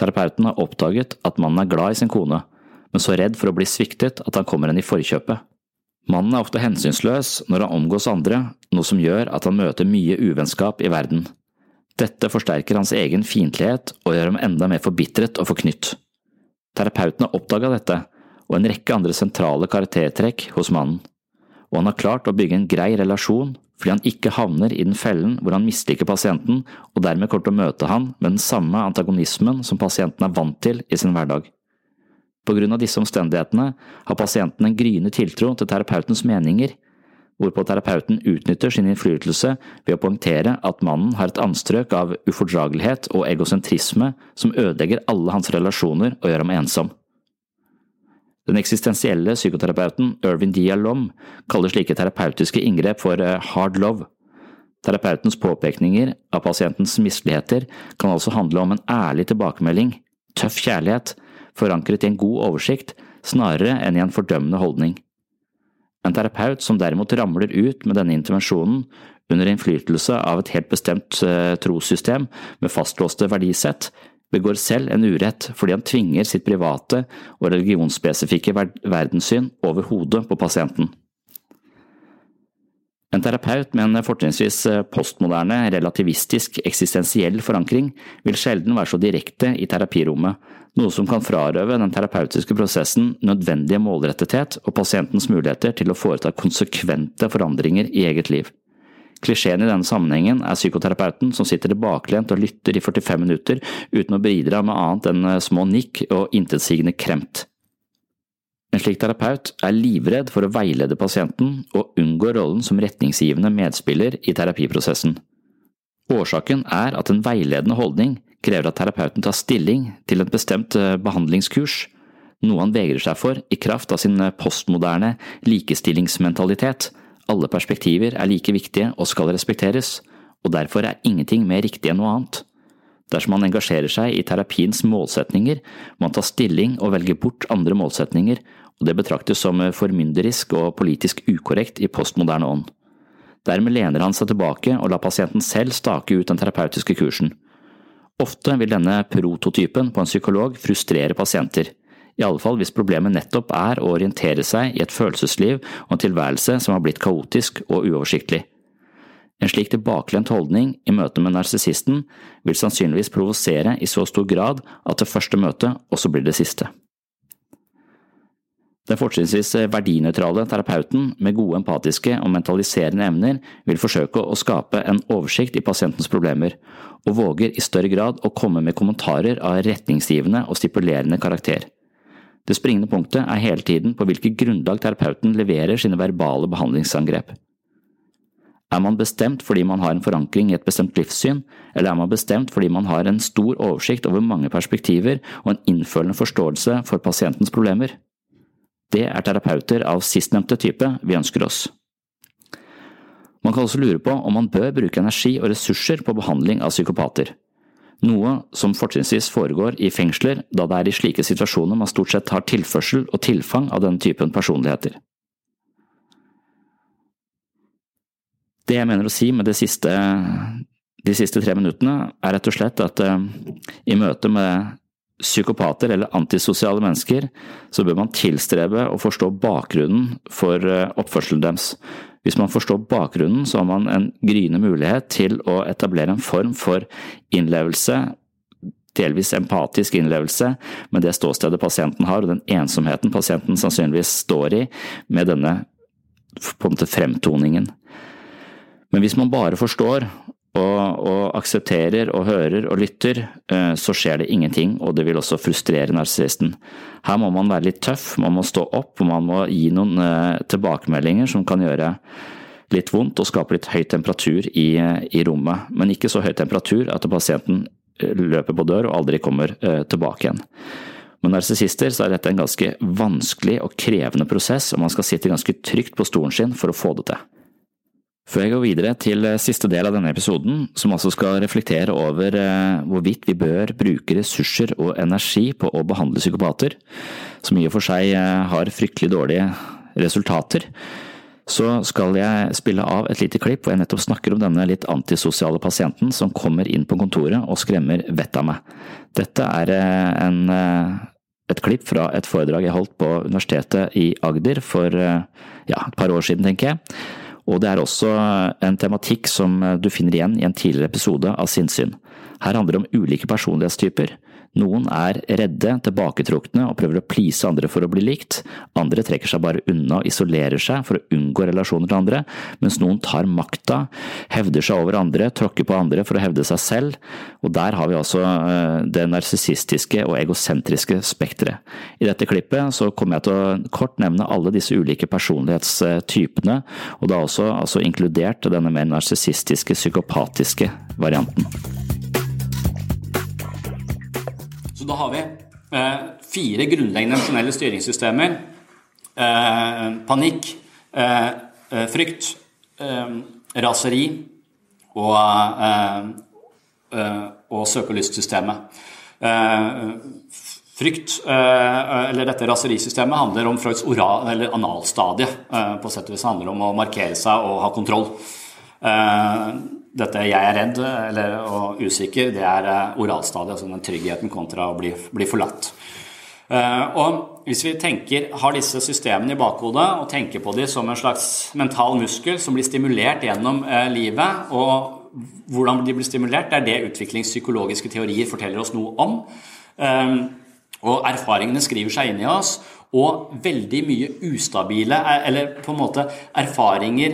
Terapeuten har oppdaget at mannen er glad i sin kone, men så redd for å bli sviktet at han kommer henne i forkjøpet. Mannen er ofte hensynsløs når han omgås andre, noe som gjør at han møter mye uvennskap i verden. Dette forsterker hans egen fiendtlighet og gjør ham enda mer forbitret og forknytt. Terapeuten har oppdaga dette, og en rekke andre sentrale karaktertrekk hos mannen, og han har klart å bygge en grei relasjon fordi han ikke havner i den fellen hvor han misliker pasienten og dermed kommer til å møte han med den samme antagonismen som pasienten er vant til i sin hverdag. På grunn av disse omstendighetene har pasienten en gryende tiltro til terapeutens meninger hvorpå terapeuten utnytter sin innflytelse ved å poengtere at mannen har et anstrøk av ufordragelighet og egosentrisme som ødelegger alle hans relasjoner og gjør ham ensom. Den eksistensielle psykoterapeuten Irvin D. Lom kaller slike terapeutiske inngrep for eh, hard love. Terapeutens påpekninger av pasientens misligheter kan altså handle om en ærlig tilbakemelding, tøff kjærlighet, forankret i en god oversikt, snarere enn i en fordømmende holdning. En terapeut som derimot ramler ut med denne intervensjonen under innflytelse av et helt bestemt eh, trossystem med fastlåste verdisett, begår selv en urett fordi han tvinger sitt private og religionsspesifikke verdenssyn over hodet på pasienten. En terapeut med en fortrinnsvis postmoderne, relativistisk, eksistensiell forankring vil sjelden være så direkte i terapirommet, noe som kan frarøve den terapeutiske prosessen nødvendige målrettethet og pasientens muligheter til å foreta konsekvente forandringer i eget liv. Klisjeen i denne sammenhengen er psykoterapeuten som sitter tilbakelent og lytter i 45 minutter uten å bidra med annet enn små nikk og intetsigende kremt. En slik terapeut er livredd for å veilede pasienten og unngår rollen som retningsgivende medspiller i terapiprosessen. Årsaken er at en veiledende holdning krever at terapeuten tar stilling til et bestemt eh, behandlingskurs, noe han vegrer seg for i kraft av sin eh, postmoderne likestillingsmentalitet. Alle perspektiver er like viktige og skal respekteres, og derfor er ingenting mer riktig enn noe annet. Dersom man engasjerer seg i terapiens målsetninger, må man ta stilling og velge bort andre målsetninger, og det betraktes som formynderisk og politisk ukorrekt i postmoderne ånd. Dermed lener han seg tilbake og lar pasienten selv stake ut den terapeutiske kursen. Ofte vil denne prototypen på en psykolog frustrere pasienter, i alle fall hvis problemet nettopp er å orientere seg i et følelsesliv og en tilværelse som har blitt kaotisk og uoversiktlig. En slik tilbakelent holdning i møte med narsissisten vil sannsynligvis provosere i så stor grad at det første møtet også blir det siste. Den fortrinnsvis verdinøytrale terapeuten med gode empatiske og mentaliserende evner vil forsøke å skape en oversikt i pasientens problemer, og våger i større grad å komme med kommentarer av retningsgivende og stipulerende karakter. Det springende punktet er hele tiden på hvilket grunnlag terapeuten leverer sine verbale behandlingsangrep. Er man bestemt fordi man har en forankring i et bestemt livssyn, eller er man bestemt fordi man har en stor oversikt over mange perspektiver og en innfølende forståelse for pasientens problemer? Det er terapeuter av sistnevnte type vi ønsker oss. Man kan også lure på om man bør bruke energi og ressurser på behandling av psykopater, noe som fortrinnsvis foregår i fengsler, da det er i slike situasjoner man stort sett har tilførsel og tilfang av denne typen personligheter. Det jeg mener å si med siste, de siste tre minuttene, er rett og slett at uh, i møte med psykopater eller antisosiale mennesker, så bør man tilstrebe å forstå bakgrunnen for uh, oppførselen deres. Hvis man forstår bakgrunnen, så har man en gryende mulighet til å etablere en form for innlevelse, delvis empatisk innlevelse, med det ståstedet pasienten har, og den ensomheten pasienten sannsynligvis står i, med denne på en måte fremtoningen. Men hvis man bare forstår og, og, aksepterer og hører og lytter, eh, så skjer det ingenting, og det vil også frustrere narsissisten. Her må man være litt tøff, man må stå opp, og man må gi noen eh, tilbakemeldinger som kan gjøre litt vondt og skape litt høy temperatur i, i rommet, men ikke så høy temperatur at pasienten eh, løper på dør og aldri kommer tilbake igjen. Med narsissister er dette en ganske vanskelig og krevende prosess, og man skal sitte ganske trygt på stolen sin for å få det til. Før jeg går videre til eh, siste del av denne episoden, som altså skal reflektere over eh, hvorvidt vi bør bruke ressurser og energi på å behandle psykopater, som i og for seg eh, har fryktelig dårlige resultater, så skal jeg spille av et lite klipp hvor jeg nettopp snakker om denne litt antisosiale pasienten som kommer inn på kontoret og skremmer vettet av meg. Dette er en, et klipp fra et foredrag jeg holdt på Universitetet i Agder for ja, et par år siden, tenker jeg og det er også en tematikk som du finner igjen i en tidligere episode av Sinnsyn. Her handler det om ulike personlighetstyper. Noen er redde, tilbaketrukne og prøver å please andre for å bli likt, andre trekker seg bare unna og isolerer seg for å unngå relasjoner til andre, mens noen tar makta, hevder seg over andre, tråkker på andre for å hevde seg selv, og der har vi altså eh, det narsissistiske og egosentriske spekteret. I dette klippet så kommer jeg til å kort nevne alle disse ulike personlighetstypene, og da også altså inkludert denne mer narsissistiske, psykopatiske varianten. Da har vi eh, fire grunnleggende emosjonelle styringssystemer. Eh, panikk, eh, eh frykt, eh, raseri og, eh, og søkelystsystemet. Frykt, eller dette raserisystemet, handler om Freuds oral, eller analstadie. På sett og vis handler om å markere seg og ha kontroll dette 'jeg er redd' eller, og usikker, det er eh, oralstadiet, altså den tryggheten kontra å bli, bli forlatt. Og hvis vi tenker, har disse systemene i bakhodet og tenker på dem som en slags mental muskel som blir stimulert gjennom livet, og hvordan de blir stimulert, det er det utviklingspsykologiske teorier forteller oss noe om. Og erfaringene skriver seg inn i oss. Og veldig mye ustabile, eller på en måte erfaringer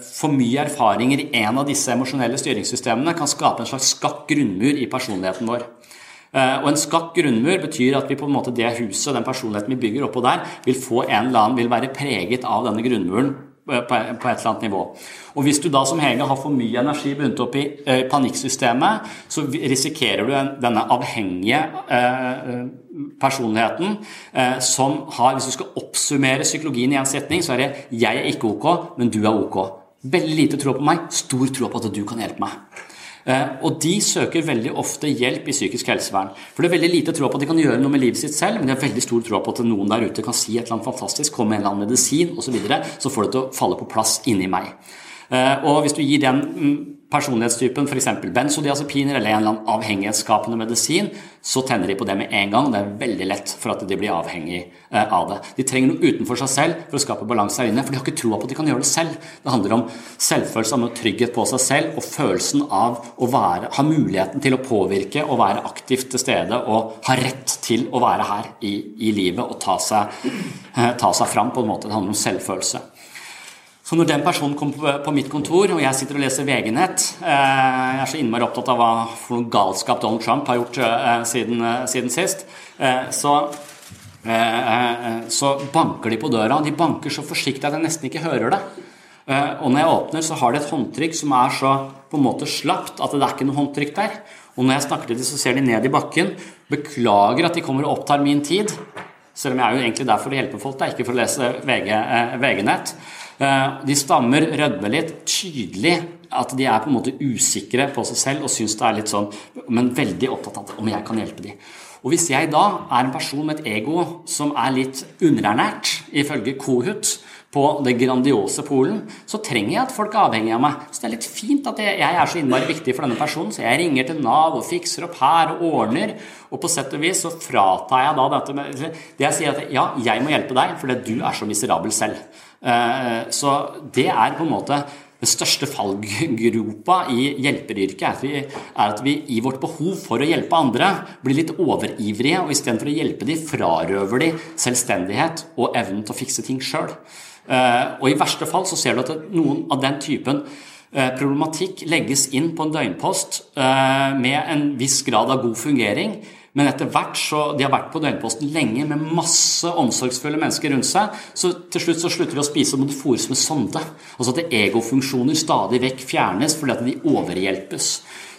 For mye erfaringer i en av disse emosjonelle styringssystemene kan skape en slags skakk grunnmur i personligheten vår. Og en skakk grunnmur betyr at vi på en måte det huset, den personligheten vi bygger oppå der, vil få en eller annen, vil være preget av denne grunnmuren på et eller annet nivå. Og Hvis du da som Hege har for mye energi bundet opp i panikksystemet, så risikerer du denne avhengige personligheten som har Hvis du skal oppsummere psykologien i én setning, så er det 'jeg er ikke ok, men du er ok'. Veldig lite tro på meg, stor tro på at du kan hjelpe meg. Og de søker veldig ofte hjelp i psykisk helsevern. For det er veldig lite tro på at de kan gjøre noe med livet sitt selv, men de har veldig stor tro på at noen der ute kan si et eller annet fantastisk, komme med en eller annen medisin osv., så, videre, så får det til å falle på plass inni meg. Og hvis du gir den personlighetstypen f.eks. benzodiazepiner eller en eller annen avhengighetsskapende medisin, så tenner de på det med en gang. Det er veldig lett for at de blir avhengig av det. De trenger noe utenfor seg selv for å skape balanse her inne, for de har ikke troa på at de kan gjøre det selv. Det handler om selvfølelse, om trygghet på seg selv og følelsen av å være, ha muligheten til å påvirke og være aktivt til stede og ha rett til å være her i, i livet og ta seg, ta seg fram på en måte. Det handler om selvfølelse. Så når den personen kommer på mitt kontor, og jeg sitter og leser VG-nett Jeg er så innmari opptatt av hva for noe galskap Donald Trump har gjort siden, siden sist. Så, så banker de på døra. De banker så forsiktig at jeg nesten ikke hører det. Og når jeg åpner, så har de et håndtrykk som er så på en måte slapt at det er ikke noe håndtrykk der. Og når jeg snakker til dem, så ser de ned i bakken. Beklager at de kommer og opptar min tid. Selv om jeg er jo egentlig der for å hjelpe folk, er ikke for å lese VG-nett. De stammer, rødmer litt, tydelig at de er på en måte usikre på seg selv og syns det er litt sånn, men veldig opptatt av om jeg kan hjelpe dem. Og Hvis jeg da er en person med et ego som er litt underernært, ifølge Kohut, på det grandiose Polen, så trenger jeg at folk er avhengig av meg. Så det er litt fint at jeg er så innmari viktig for denne personen, så jeg ringer til Nav og fikser opp her og ordner. Og på sett og vis så fratar jeg da dette med Det jeg sier at ja, jeg må hjelpe deg fordi du er så miserabel selv. Så det er på en måte den største fallgropa i hjelperyrket er at, vi, i vårt behov for å hjelpe andre blir litt overivrige, og istedenfor å hjelpe dem, frarøver de selvstendighet og evnen til å fikse ting sjøl. Og i verste fall så ser du at noen av den typen problematikk legges inn på en døgnpost med en viss grad av god fungering, men etter hvert så, De har vært på døgnposten lenge med masse omsorgsfulle mennesker rundt seg. Så til slutt så slutter de å spise og må fôres med sonde. Altså at egofunksjoner stadig vekk fjernes fordi at de overhjelpes.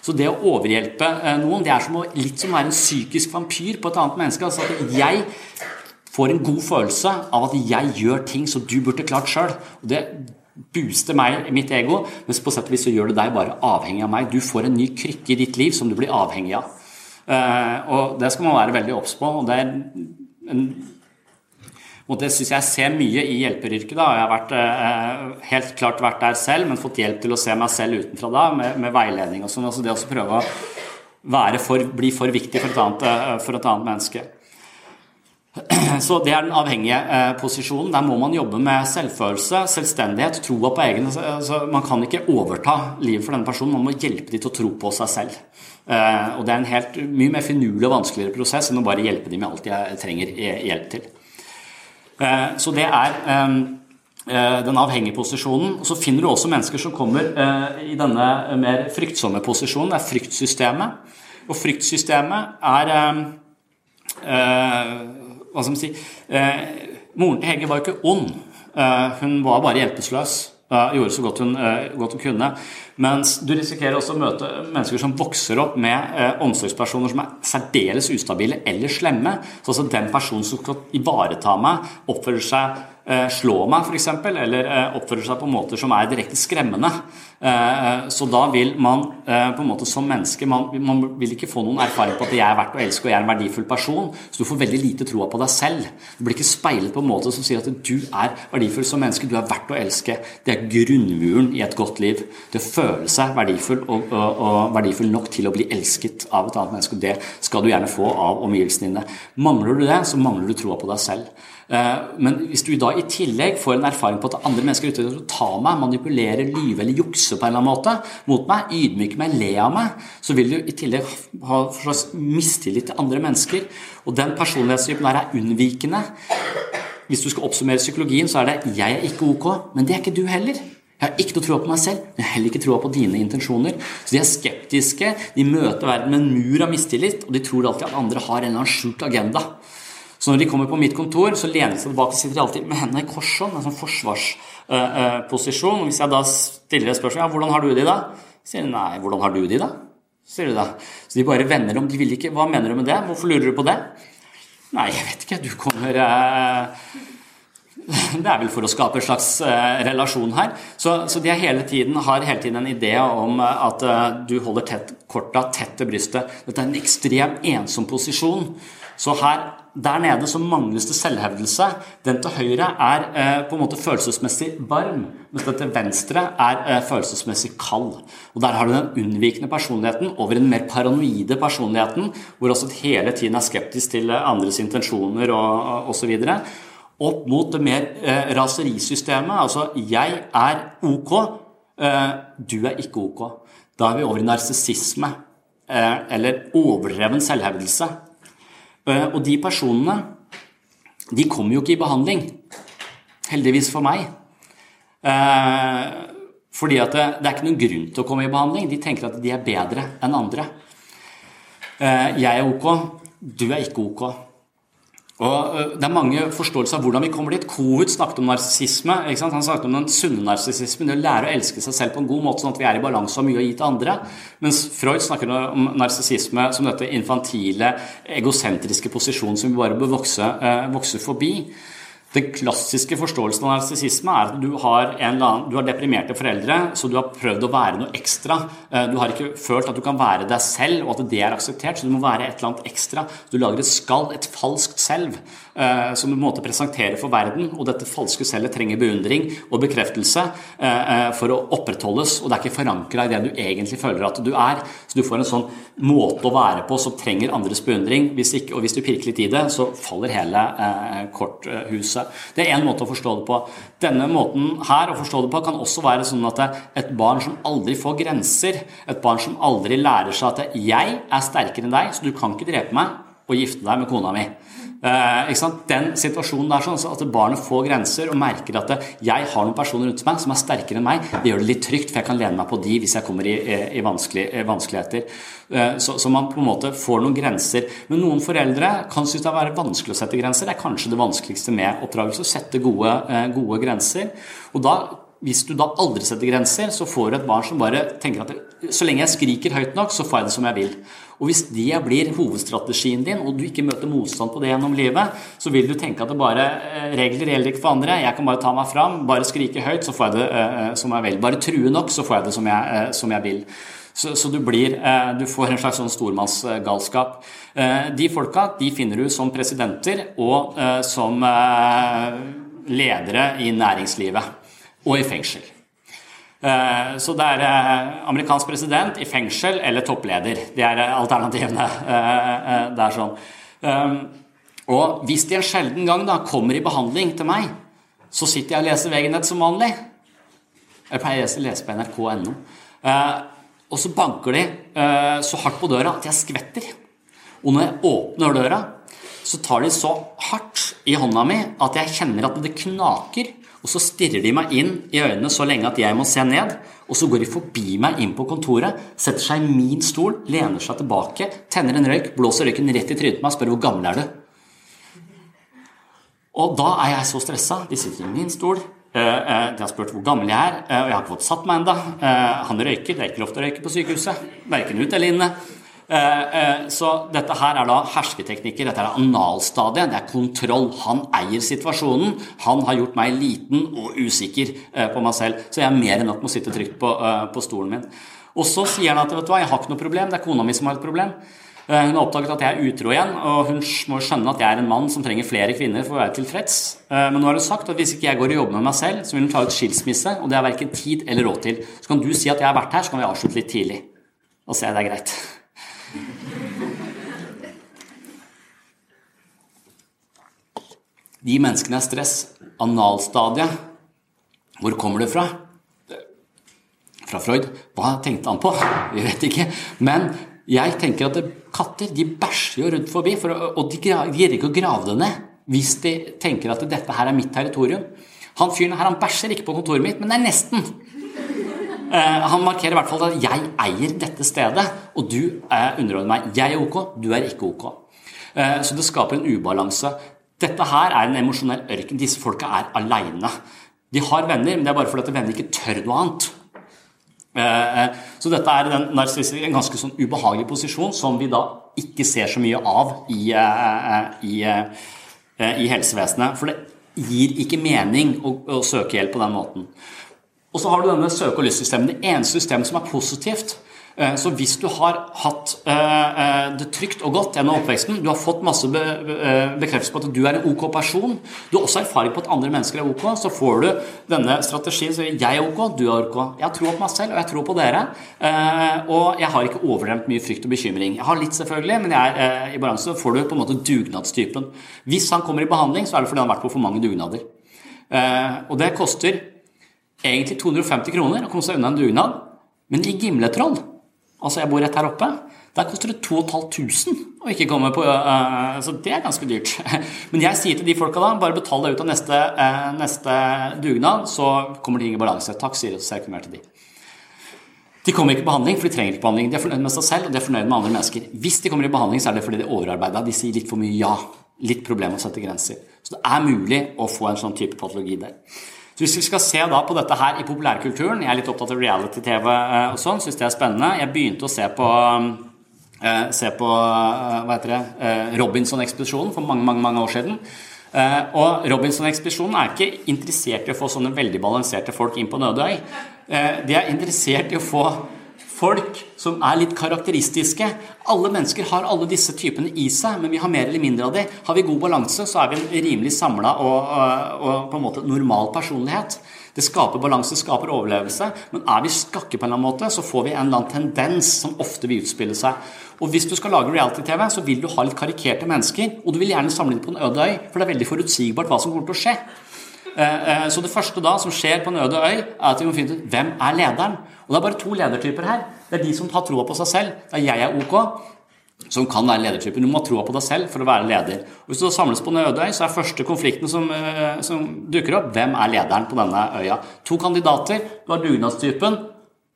Så det å overhjelpe noen, det er som å, litt som å være en psykisk vampyr på et annet menneske. Altså at jeg får en god følelse av at jeg gjør ting som du burde klart sjøl. Det booster meg, mitt ego, mens på sett og vis så gjør det deg bare avhengig av meg. Du får en ny krykke i ditt liv som du blir avhengig av. Og det skal man være veldig obs på. og det er en og det syns jeg ser mye i hjelperyrket. da, Jeg har vært, helt klart vært der selv, men fått hjelp til å se meg selv utenfra da, med, med veiledning og sånn. altså Det å prøve å for, bli for viktig for et, annet, for et annet menneske. Så Det er den avhengige posisjonen. Der må man jobbe med selvfølelse, selvstendighet, troa på egen altså Man kan ikke overta livet for denne personen, man må hjelpe dem til å tro på seg selv. Og Det er en helt, mye mer finurlig og vanskeligere prosess enn å bare hjelpe dem med alt jeg trenger hjelp til. Så det er den avhengige posisjonen. Så finner du også mennesker som kommer i denne mer fryktsomme posisjonen. Det er fryktsystemet. Og fryktsystemet er hva skal man si Moren til Hege var jo ikke ond. Hun var bare hjelpeløs. Gjorde så godt hun, godt hun kunne. Mens du risikerer også å møte mennesker som vokser opp med omsorgspersoner som er særdeles ustabile eller slemme. Så altså den personen som skal ivareta meg, oppfører seg slå meg f.eks., eller oppfører seg på måter som er direkte skremmende. Så da vil man på en måte som menneske man, man, vil ikke få noen erfaring på at jeg er verdt å elske og jeg er en verdifull person. Så du får veldig lite troa på deg selv. Du blir ikke speilet på en måte som sier at du er verdifull som menneske, du er verdt å elske. Det er grunnmuren i et godt liv. Det å føle seg verdifull og, og, og verdifull nok til å bli elsket av et annet menneske. Det skal du gjerne få av omgivelsene dine. Mangler du det, så mangler du troa på deg selv. Eh, men hvis du da i tillegg får en erfaring på at andre mennesker er ute etter å ta meg, manipulere, lyve eller jukse på en eller annen måte mot meg, ydmyke meg, le av meg, så vil du i tillegg ha en slags mistillit til andre mennesker. Og den personlighetstypen der er unnvikende. Hvis du skal oppsummere psykologien, så er det 'jeg er ikke ok', men det er ikke du heller. Jeg har ikke noe tro på meg selv, men heller ikke tro på dine intensjoner. Så de er skeptiske, de møter verden med en mur av mistillit, og de tror alltid at andre har en eller annen skjult agenda. Så når de kommer på mitt kontor, så lener de seg tilbake og sitter alltid med hendene i kors sånn, en sånn forsvarsposisjon. Hvis jeg da stiller et spørsmål ja, 'Hvordan har du det i dag?' sier de 'Nei, hvordan har du det i sier de da. Så de bare vender om. De vil ikke 'Hva mener du med det? Hvorfor lurer du på det?' Nei, jeg vet ikke. Du kommer eh... det er vel for å skape en slags eh, relasjon her. Så, så, de hele tiden, har hele tiden en idé om uh, at uh, du holder tett, korta tett til brystet. Dette er en ekstrem ensom posisjon. Så her, der nede så mangles det selvhevdelse. Den til høyre er på en måte følelsesmessig varm, mens den til venstre er følelsesmessig kald. Og Der har du den unnvikende personligheten over den mer paranoide personligheten, hvor også hele tiden er skeptisk til andres intensjoner og osv opp mot det mer eh, raserisystemet. Altså 'jeg er ok, eh, du er ikke ok'. Da er vi over i narsissisme, eh, eller overdreven selvhevdelse. Eh, og de personene de kommer jo ikke i behandling. Heldigvis for meg. Eh, fordi at det, det, er ikke noen grunn til å komme i behandling. De tenker at de er bedre enn andre. Eh, jeg er ok, du er ikke ok. Og Det er mange forståelser av hvordan vi kommer dit. Covid snakket om narsissisme. Han snakket om den sunne narsissismen, det å lære å elske seg selv på en god måte, sånn at vi er i balanse og har mye å gi til andre. Mens Freud snakker om narsissisme som dette infantile, egosentriske posisjonen som vi bare bør vokse, vokse forbi. Den klassiske forståelsen av narsissisme er at du har, annen, du har, deprimerte foreldre, så du har prøvd å være noe ekstra. Eh, du har ikke følt at du kan være deg selv, og at det er akseptert, så du må være et eller annet ekstra. Du lager et skall, et falskt selv, eh, som en måte presenterer for verden. Og dette falske selvet trenger beundring og bekreftelse eh, for å opprettholdes, og det er ikke forankra i det du egentlig føler at du er. Så du får en sånn måte å være på som trenger andres beundring, hvis ikke, og hvis du pirker litt i det, så faller hele korthuset. Det er én måte å forstå det på. Denne måten her å forstå det på kan også være sånn at et barn som aldri får grenser, et barn som aldri lærer seg at 'jeg er sterkere enn deg, så du kan ikke drepe meg og gifte deg med kona mi'. Eh, Den situasjonen der sånn at barnet får grenser og merker at jeg har noen personer rundt meg som er sterkere enn meg, det gjør det litt trygt, for jeg kan lene meg på de hvis jeg kommer i, i vanskelig, vanskeligheter. Eh, så, så, man på en måte får noen grenser. Men noen foreldre kan synes det er vanskelig å sette grenser. Det er kanskje det vanskeligste med oppdragelse, å sette gode, eh, gode grenser. Og da hvis du da aldri setter grenser, så får du et barn som bare tenker at så lenge jeg skriker høyt nok, så får jeg det som jeg vil. Og hvis det blir hovedstrategien din, og du ikke møter motstand på det gjennom livet, så vil du tenke at det bare eh, regler gjelder ikke for andre. Jeg kan bare ta meg fram, bare skrike høyt, så får jeg det uh, som jeg vil. Bare true nok, så får jeg det som jeg, uh, som jeg vil. Så, så du, blir, du, får en slags sånn stormannsgalskap. De folka de finner du som presidenter og som ledere i næringslivet og i fengsel. Eh, så det er eh, amerikansk president i fengsel eller toppleder. Det er eh, alternativene. Det er sånn. Og hvis de en sjelden gang da kommer i behandling til meg, så sitter jeg og leser VG-nett som vanlig. Jeg pleier å lese på nrk.no. Og så banker de så hardt på døra at jeg skvetter. Og når jeg åpner døra, så tar de så hardt i hånda mi at jeg kjenner at det knaker og så stirrer de meg inn i øynene så lenge at jeg må se ned. Og så går de forbi meg inn på kontoret, setter seg i min stol, lener seg tilbake, tenner en røyk, blåser røyken rett i trynet på meg og spør hvor gammel er du? Og da er jeg så stressa. De sitter i min stol. Eh, eh, de har spurt hvor gammel jeg er, eh, og jeg har ikke fått satt meg ennå. Han røyker. Det er ikke lov til å røyke på sykehuset. Verken ut eller inne. Eh, eh, så dette her er da hersketeknikker. Dette er analstadiet. Det er kontroll. Han eier situasjonen. Han har gjort meg liten og usikker eh, på meg selv. Så jeg er mer enn nok med å sitte trygt på, på stolen min. Og så sier han at vet du hva, jeg har ikke noe problem, det er kona mi som har et problem. Hun har oppdaget at jeg er utro igjen, og hun må skjønne at jeg er en mann som trenger flere kvinner for å være tilfreds. Men nå har hun sagt at hvis ikke jeg går og jobber med meg selv, så vil hun ta ut skilsmisse, og det har verken tid eller råd til. Så kan du si at jeg har vært her, så kan vi avslutte litt tidlig. Og se, det er greit. De menneskene er stress. Analstadiet, hvor kommer det fra? Fra Freud. Hva tenkte han på? Vi vet ikke. Men jeg tenker at katter de bæsjer jo rundt forbi, for, og de, greier ikke å grave det ned hvis de tenker at dette her er mitt territorium. Han fyren her han bæsjer ikke på kontoret mitt, men det er nesten. Eh, han markerer i hvert fall at 'jeg eier dette stedet', og du er underordnet meg. Jeg er ok, du er ikke ok. Eh, så det skaper en ubalanse. Dette her er en emosjonell ørken. Disse folka er aleine. De har venner, men det er bare fordi at venner ikke tør noe annet. Eh, eh, Så dette er den en ganske sånn ubehagelig posisjon som vi da ikke ser så mye av i, eh, i, i helsevesenet. For det gir ikke mening å, å søke hjelp på den måten. Og så har du denne søke- og lystsystemet. Det eneste systemet som er positivt. Eh, Så hvis du har hatt eh, eh, det trygt og godt gjennom oppveksten, du har fått masse bekreftelse på at du er en ok person, du har også erfaring på at andre mennesker er ok, så får du denne strategien som sier 'jeg er ok, du er ok'. Jeg har tro på meg selv, og jeg tror på dere. Og jeg har ikke overdremt mye frykt og bekymring. Jeg har litt, selvfølgelig, men jeg er i balanse. Får du på en måte dugnadstypen. Hvis han kommer i behandling, så er det fordi han har vært på for mange dugnader. Og det koster egentlig 250 kroner å komme seg unna en dugnad. Men i Gimletroll, altså jeg bor rett her oppe, der koster det 2500 å ikke komme på øh, Så det er ganske dyrt. Men jeg sier til de folka da, bare betal deg ut av neste, øh, neste dugnad, så kommer ting i balanse. Takk, sier jeg ikke mer til de. De kommer ikke i behandling, for de trenger ikke behandling. De er fornøyd med seg selv og de er fornøyd med andre mennesker. Hvis de kommer i behandling, så er det fordi de er overarbeida. De sier litt for mye ja. Litt problem å sette grenser. Så det er mulig å få en sånn type patologi der. Så Hvis vi skal se da på dette her i populærkulturen Jeg er litt opptatt av reality-TV eh, og sånn, syns det er spennende. Jeg begynte å se på eh, se på eh, hva heter det, Robinson-ekspedisjonen for mange mange, mange år siden. Og Robinson-ekspedisjonen er ikke interessert i å få sånne veldig balanserte folk inn på Nødøy. De er interessert i å få folk som er litt karakteristiske. Alle mennesker har alle disse typene i seg, men vi har mer eller mindre av det. Har vi god balanse, så er vi en rimelig samla og, og, og på en måte normal personlighet. Det skaper balanse, skaper overlevelse. Men er vi skakke på en eller annen måte, så får vi en eller annen tendens som ofte vil utspille seg. Og hvis du skal lage reality-TV, så vil du ha litt karikerte mennesker. Og du vil gjerne samle dem på en øde øy, for det er veldig forutsigbart hva som kommer til å skje. Eh, eh, Så det første da som skjer på en øde øy, er at vi må finne ut hvem er lederen. Og det er bare to ledertyper her. Det er de som har troa på seg selv. Det er jeg er ok, som kan være ledertypen. Du må ha troa på deg selv for å være leder. Og hvis du samles på en øde øy, så er første konflikten som, eh, som dukker opp, hvem er lederen på denne øya? To kandidater. Du har dugnadstypen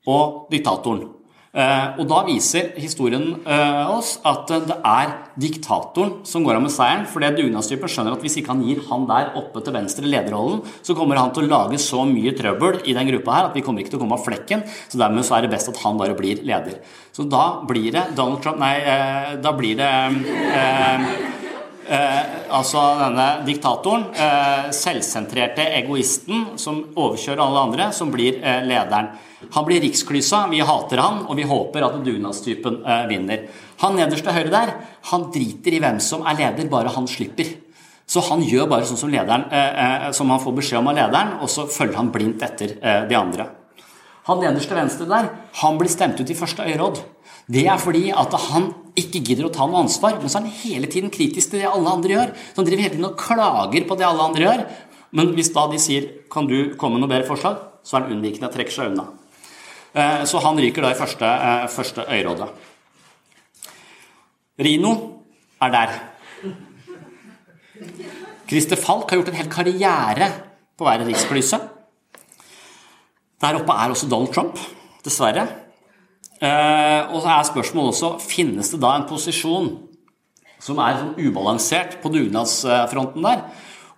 og diktatoren. Eh, og da viser historien eh, oss at det er diktatoren som går av med seieren. For det dugnadstypen skjønner at hvis ikke han gir han der oppe til venstre lederrollen, så kommer han til å lage så mye trøbbel i den gruppa her at vi kommer ikke til å komme av flekken. Så dermed så er det best at han bare blir leder. Så da blir det Donald Trump Nei, eh, da blir det Eh, altså denne diktatoren, eh, selvsentrerte egoisten som overkjører alle andre, som blir eh, lederen. Han blir riksklysa, vi hater han, og vi håper at dugnadstypen eh, vinner. Han nederst til høyre der, han driter i hvem som er leder, bare han slipper. Så han gjør bare sånn som, lederen, eh, eh, som han får beskjed om av lederen, og så følger han blindt etter eh, de andre. Han nederst til venstre der, han blir stemt ut i første øyeråd. Det er fordi at han ikke gidder å ta noe ansvar, men så er han hele tiden kritisk til det alle andre gjør. Så han driver hele tiden og klager på det alle andre gjør. Men hvis da de sier 'kan du komme med noe bedre forslag', så er han unnvikende og trekker seg unna. Eh, Så han ryker da i første, eh, første øyerådet. Rino er der. Christer Falk har gjort en hel karriere på å være riksplyse. Der oppe er også Donald Trump, dessverre. Eh, og så er spørsmålet også finnes det da en posisjon som er sånn ubalansert på dugnadsfronten der.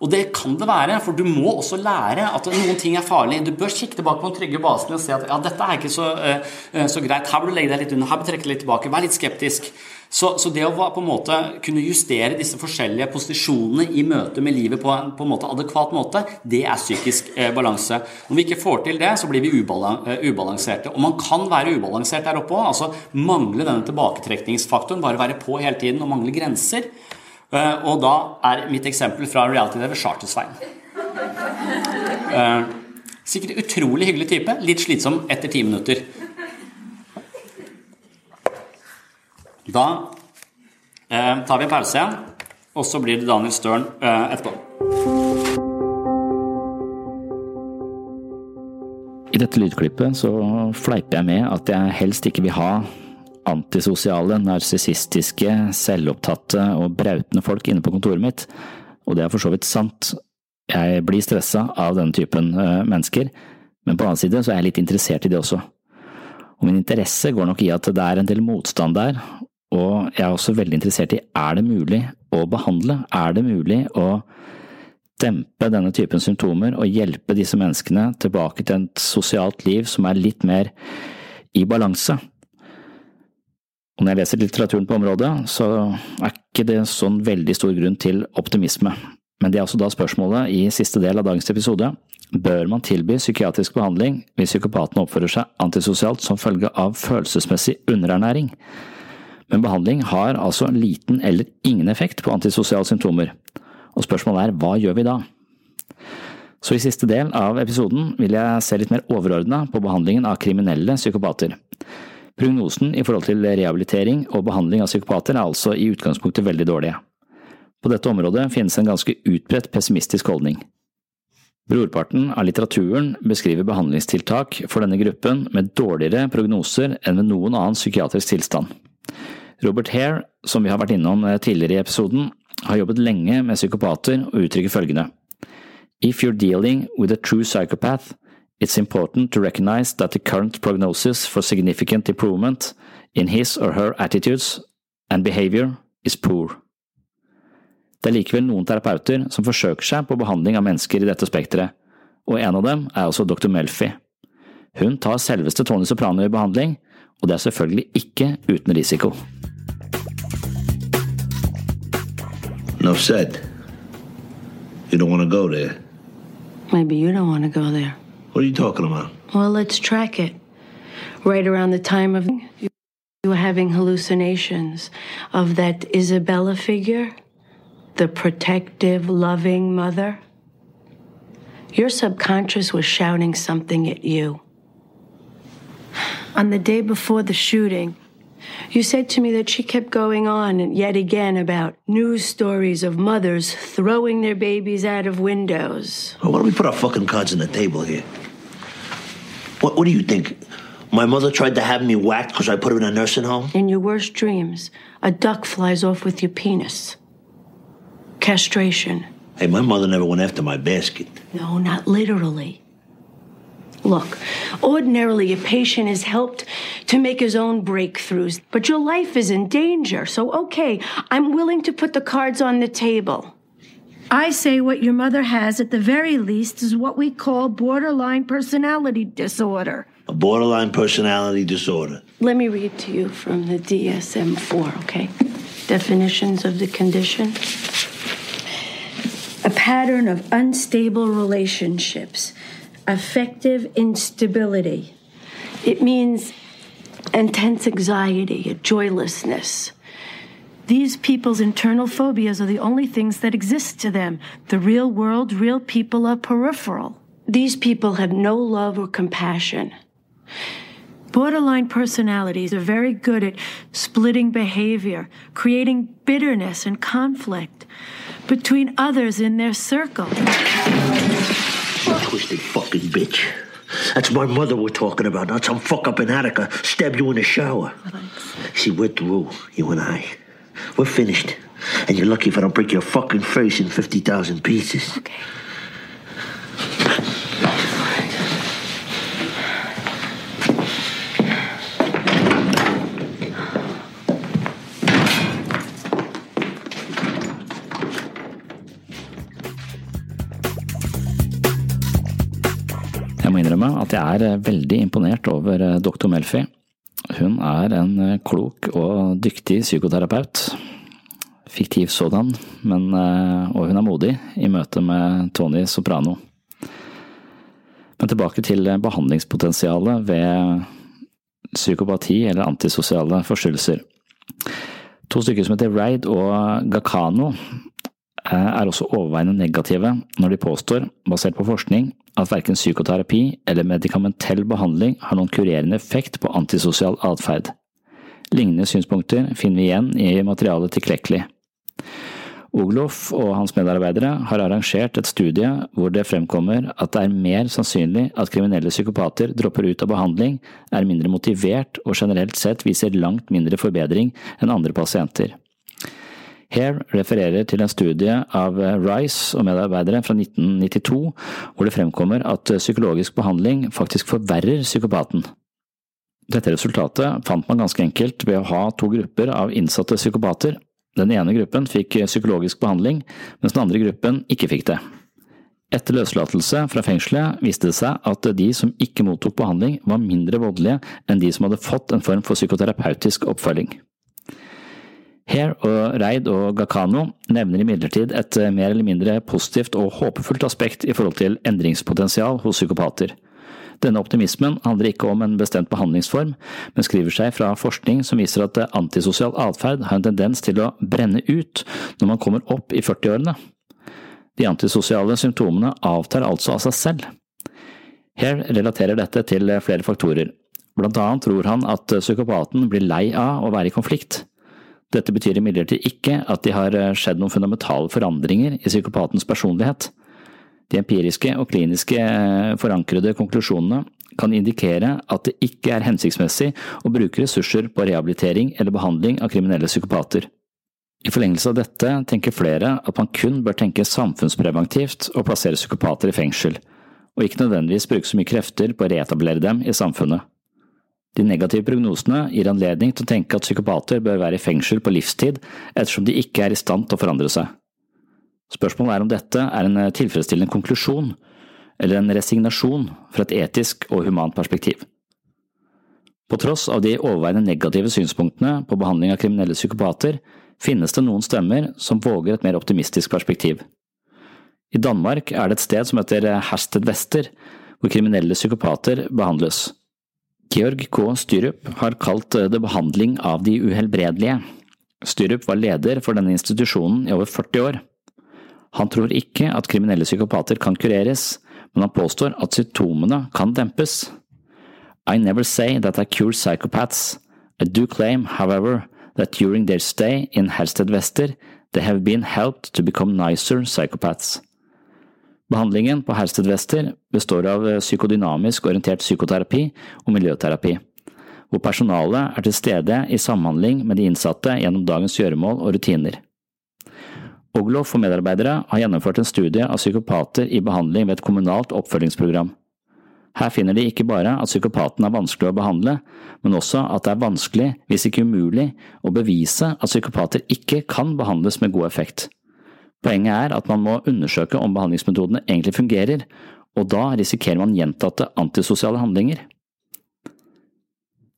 Og det kan det være, for du må også lære at noen ting er farlig. Du bør kikke tilbake på den trygge basen og se at ja, dette er ikke så, uh, så greit. Her bør du legge deg litt under, her bør du trekke litt tilbake. Vær litt skeptisk. Så, så, det å på en måte kunne justere disse forskjellige posisjonene i møte med livet på en, på en måte adekvat måte, det er psykisk eh, balanse. Når vi ikke får til det, så blir vi ubalan eh, ubalanserte. Og man kan være ubalansert der oppe òg. Altså mangle denne tilbaketrekningsfaktoren, bare være på hele tiden og mangle grenser. Eh, og da er mitt eksempel fra reality-TV Charter-Svein. Eh, sikkert utrolig hyggelig type, litt slitsom etter ti minutter. Da eh, tar vi en pause igjen, og så blir det Daniel Stern eh, etterpå. I dette lydklippet så fleiper jeg med at jeg helst ikke vil ha antisosiale, narsissistiske, selvopptatte og brautende folk inne på kontoret mitt, og det er for så vidt sant. Jeg blir stressa av denne typen uh, mennesker, men på den annen side så er jeg litt interessert i det også. Og min interesse går nok i at det er en del motstand der, og jeg er også veldig interessert i er det mulig å behandle, er det mulig å dempe denne typen symptomer og hjelpe disse menneskene tilbake til et sosialt liv som er litt mer i balanse. Og når jeg leser litteraturen på området, så er ikke det sånn veldig stor grunn til optimisme. Men det er også da spørsmålet i siste del av dagens episode. Bør man tilby psykiatrisk behandling hvis psykopaten oppfører seg antisosialt som følge av følelsesmessig underernæring? Men behandling har altså liten eller ingen effekt på antisosiale symptomer. Og spørsmålet er hva gjør vi da? Så i siste del av episoden vil jeg se litt mer overordna på behandlingen av kriminelle psykopater. Prognosen i forhold til rehabilitering og behandling av psykopater er altså i utgangspunktet veldig dårlig. På dette området finnes en ganske utbredt pessimistisk holdning. Brorparten av litteraturen beskriver behandlingstiltak for denne gruppen med dårligere prognoser enn ved noen annen psykiatrisk tilstand. Robert Hare, som vi har vært innom tidligere i episoden, har jobbet lenge med psykopater og uttrykker følgende. If you're dealing with a true psychopath, it's important to recognize that the current prognosis for significant improvement in his or her attitudes and behavior is poor. Det er likevel noen terapeuter som forsøker seg på behandling av mennesker i dette spekteret, og en av dem er også dr. Melfi. Hun tar selveste Tony Soprano i behandling, og det er selvfølgelig ikke uten risiko. Enough said. You don't want to go there. Maybe you don't want to go there. What are you talking about? Well, let's track it. Right around the time of you were having hallucinations of that Isabella figure, the protective, loving mother. Your subconscious was shouting something at you. On the day before the shooting, you said to me that she kept going on and yet again about news stories of mothers throwing their babies out of windows. Well, why don't we put our fucking cards on the table here? What, what do you think? My mother tried to have me whacked because I put her in a nursing home? In your worst dreams, a duck flies off with your penis. Castration. Hey, my mother never went after my basket. No, not literally. Look, ordinarily a patient is helped to make his own breakthroughs, but your life is in danger. So, okay, I'm willing to put the cards on the table. I say what your mother has, at the very least, is what we call borderline personality disorder. A borderline personality disorder. Let me read to you from the DSM 4, okay? Definitions of the condition a pattern of unstable relationships, affective instability. It means intense anxiety, a joylessness. These people's internal phobias are the only things that exist to them. The real world, real people are peripheral. These people have no love or compassion. Borderline personalities are very good at splitting behavior, creating bitterness and conflict between others in their circle. Twisted fucking bitch. That's my mother we're talking about, not some fuck up in Attica stabbed you in the shower. See, we're through, you and I. We're finished. And you're lucky if I don't break your fucking face in 50,000 pieces. Okay. Jeg må innrømme at jeg er eh, veldig imponert over eh, Dr. Melfi. Hun er en klok og dyktig psykoterapeut. Fiktiv sådan, men, og hun er modig i møte med Tony Soprano. Men tilbake til behandlingspotensialet ved psykopati eller antisosiale forstyrrelser. To stykker som heter Raid og Gakano er også overveiende negative når de påstår, basert på forskning, at verken psykoterapi eller medikamentell behandling har noen kurerende effekt på antisosial atferd. Lignende synspunkter finner vi igjen i materialet til Klekli. Ogloff og hans medarbeidere har arrangert et studie hvor det fremkommer at det er mer sannsynlig at kriminelle psykopater dropper ut av behandling, er mindre motivert og generelt sett viser langt mindre forbedring enn andre pasienter. Hare refererer til en studie av Rice og medarbeidere fra 1992 hvor det fremkommer at psykologisk behandling faktisk forverrer psykopaten. Dette resultatet fant man ganske enkelt ved å ha to grupper av innsatte psykopater den ene gruppen fikk psykologisk behandling, mens den andre gruppen ikke fikk det. Etter løslatelse fra fengselet viste det seg at de som ikke mottok behandling, var mindre voldelige enn de som hadde fått en form for psykoterapeutisk oppfølging. Hare og Reid og Gakano nevner imidlertid et mer eller mindre positivt og håpefullt aspekt i forhold til endringspotensial hos psykopater. Denne optimismen handler ikke om en bestemt behandlingsform, men skriver seg fra forskning som viser at antisosial atferd har en tendens til å brenne ut når man kommer opp i 40-årene. De antisosiale symptomene avtar altså av seg selv. Hare relaterer dette til flere faktorer. Blant annet tror han at psykopaten blir lei av å være i konflikt. Dette betyr imidlertid ikke at de har skjedd noen fundamentale forandringer i psykopatens personlighet. De empiriske og kliniske eh, forankrede konklusjonene kan indikere at det ikke er hensiktsmessig å bruke ressurser på rehabilitering eller behandling av kriminelle psykopater. I forlengelse av dette tenker flere at man kun bør tenke samfunnspreventivt og plassere psykopater i fengsel, og ikke nødvendigvis bruke så mye krefter på å reetablere dem i samfunnet. De negative prognosene gir anledning til å tenke at psykopater bør være i fengsel på livstid ettersom de ikke er i stand til å forandre seg. Spørsmålet er om dette er en eh, tilfredsstillende konklusjon, eller en resignasjon fra et etisk og humant perspektiv. På tross av de overveiende negative synspunktene på behandling av kriminelle psykopater, finnes det noen stemmer som våger et mer optimistisk perspektiv. I Danmark er det et sted som heter Hersted Wester, hvor kriminelle psykopater behandles. Georg K. Styrup har kalt det behandling av de uhelbredelige. Styrup var leder for denne institusjonen i over 40 år. Han tror ikke at kriminelle psykopater kan kureres, men han påstår at symptomene kan dempes. I never say that I cure psychopaths. I do claim, however, that during their stay in Hersted Wester, they have been helped to become nicer psychopaths. Behandlingen på Hersted Wester består av psykodynamisk orientert psykoterapi og miljøterapi, hvor personalet er til stede i samhandling med de innsatte gjennom dagens gjøremål og rutiner. Ogloff og medarbeidere har gjennomført en studie av psykopater i behandling ved et kommunalt oppfølgingsprogram. Her finner de ikke bare at psykopaten er vanskelig å behandle, men også at det er vanskelig, hvis ikke umulig, å bevise at psykopater ikke kan behandles med god effekt. Poenget er at man må undersøke om behandlingsmetodene egentlig fungerer, og da risikerer man gjentatte antisosiale handlinger.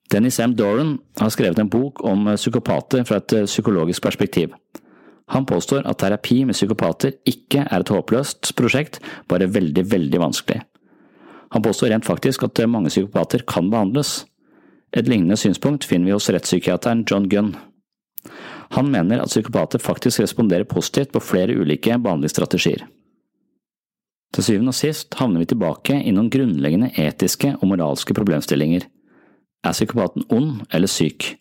Dennis M. Doran har skrevet en bok om psykopater fra et psykologisk perspektiv. Han påstår at terapi med psykopater ikke er et håpløst prosjekt, bare veldig, veldig vanskelig. Han påstår rent faktisk at mange psykopater kan behandles. Et lignende synspunkt finner vi hos rettspsykiateren John Gunn. Han mener at psykopater faktisk responderer positivt på flere ulike behandlingsstrategier. Til syvende og sist havner vi tilbake i noen grunnleggende etiske og moralske problemstillinger. Er psykopaten ond eller syk?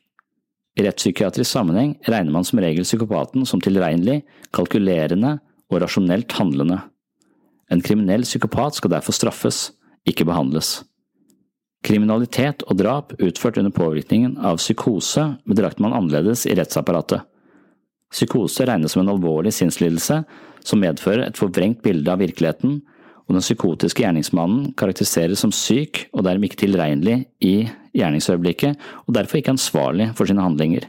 I rettspsykiatrisk sammenheng regner man som regel psykopaten som tilregnelig, kalkulerende og rasjonelt handlende. En kriminell psykopat skal derfor straffes, ikke behandles. Kriminalitet og drap utført under påvirkningen av psykose bedrakter man annerledes i rettsapparatet. Psykose regnes som en alvorlig sinnslidelse som medfører et forvrengt bilde av virkeligheten og den psykotiske gjerningsmannen karakteriseres som syk og dermed ikke tilregnelig i gjerningsøyeblikket, og derfor ikke ansvarlig for sine handlinger.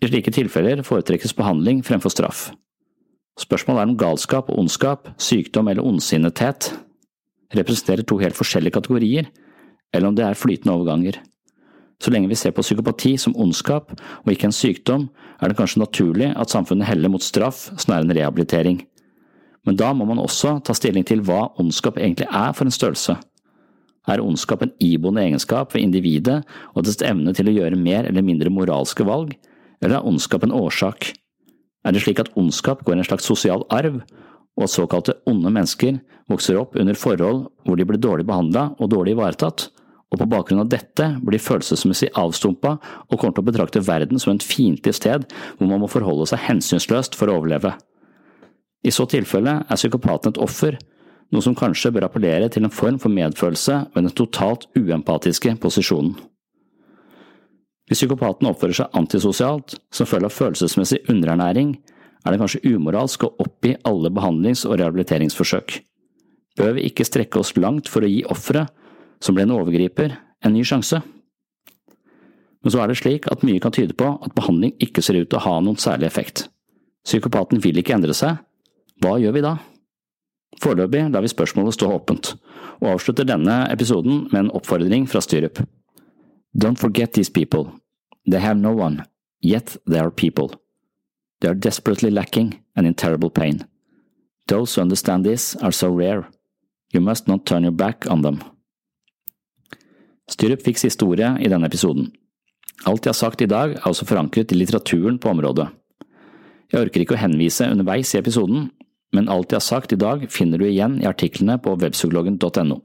I slike tilfeller foretrekkes behandling fremfor straff. Spørsmålet er om galskap og ondskap, sykdom eller ondsinnethet representerer to helt forskjellige kategorier, eller om det er flytende overganger. Så lenge vi ser på psykopati som ondskap og ikke en sykdom, er det kanskje naturlig at samfunnet heller mot straff snarere enn rehabilitering. Men da må man også ta stilling til hva ondskap egentlig er for en størrelse. Er ondskap en iboende egenskap ved individet og dets evne til å gjøre mer eller mindre moralske valg, eller er ondskap en årsak? Er det slik at ondskap går i en slags sosial arv, og at såkalte onde mennesker vokser opp under forhold hvor de blir dårlig behandla og dårlig ivaretatt, og på bakgrunn av dette blir følelsesmessig avstumpa og kommer til å betrakte verden som et fiendtlig sted hvor man må forholde seg hensynsløst for å overleve. I så tilfelle er psykopaten et offer, noe som kanskje bør appellere til en form for medfølelse ved den totalt uempatiske posisjonen. Hvis psykopaten oppfører seg antisosialt som følge av følelsesmessig underernæring, er det kanskje umoralsk å oppgi alle behandlings- og rehabiliteringsforsøk. Bør vi ikke strekke oss langt for å gi offeret, som ble en overgriper, en ny sjanse? Men så er det slik at mye kan tyde på at behandling ikke ser ut til å ha noen særlig effekt. Psykopaten vil ikke endre seg. Hva gjør vi da? Foreløpig lar vi spørsmålet stå åpent, og avslutter denne episoden med en oppfordring fra Styrup. Don't forget these people. They have no one, yet they are people. They are desperately lacking and in terrible pain. Those who understand this are so rare. You must not turn your back on them. Styrup fikk siste ordet i denne episoden. Alt jeg har sagt i dag er også forankret i litteraturen på området. Jeg orker ikke å henvise underveis i episoden, men alt jeg har sagt i dag finner du igjen i artiklene på webpsykologen.no.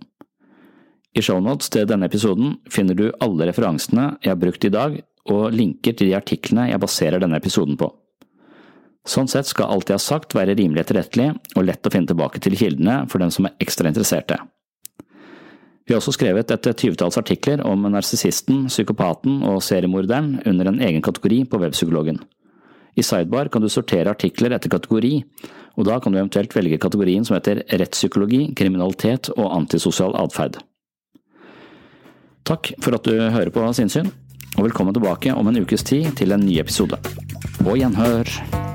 I shownotes til denne episoden finner du alle referansene jeg har brukt i dag, og linker til de artiklene jeg baserer denne episoden på. Sånn sett skal alt jeg har sagt være rimelig etterrettelig og lett å finne tilbake til kildene for dem som er ekstra interesserte. Vi har også skrevet et tyvetalls artikler om narsissisten, psykopaten og seriemorderen under en egen kategori på Webpsykologen. I Sidebar kan du sortere artikler etter kategori, og da kan du eventuelt velge kategorien som heter rettspsykologi, kriminalitet og antisosial atferd. Takk for at du hører på Sinnsyn, og velkommen tilbake om en ukes tid til en ny episode. På gjenhør!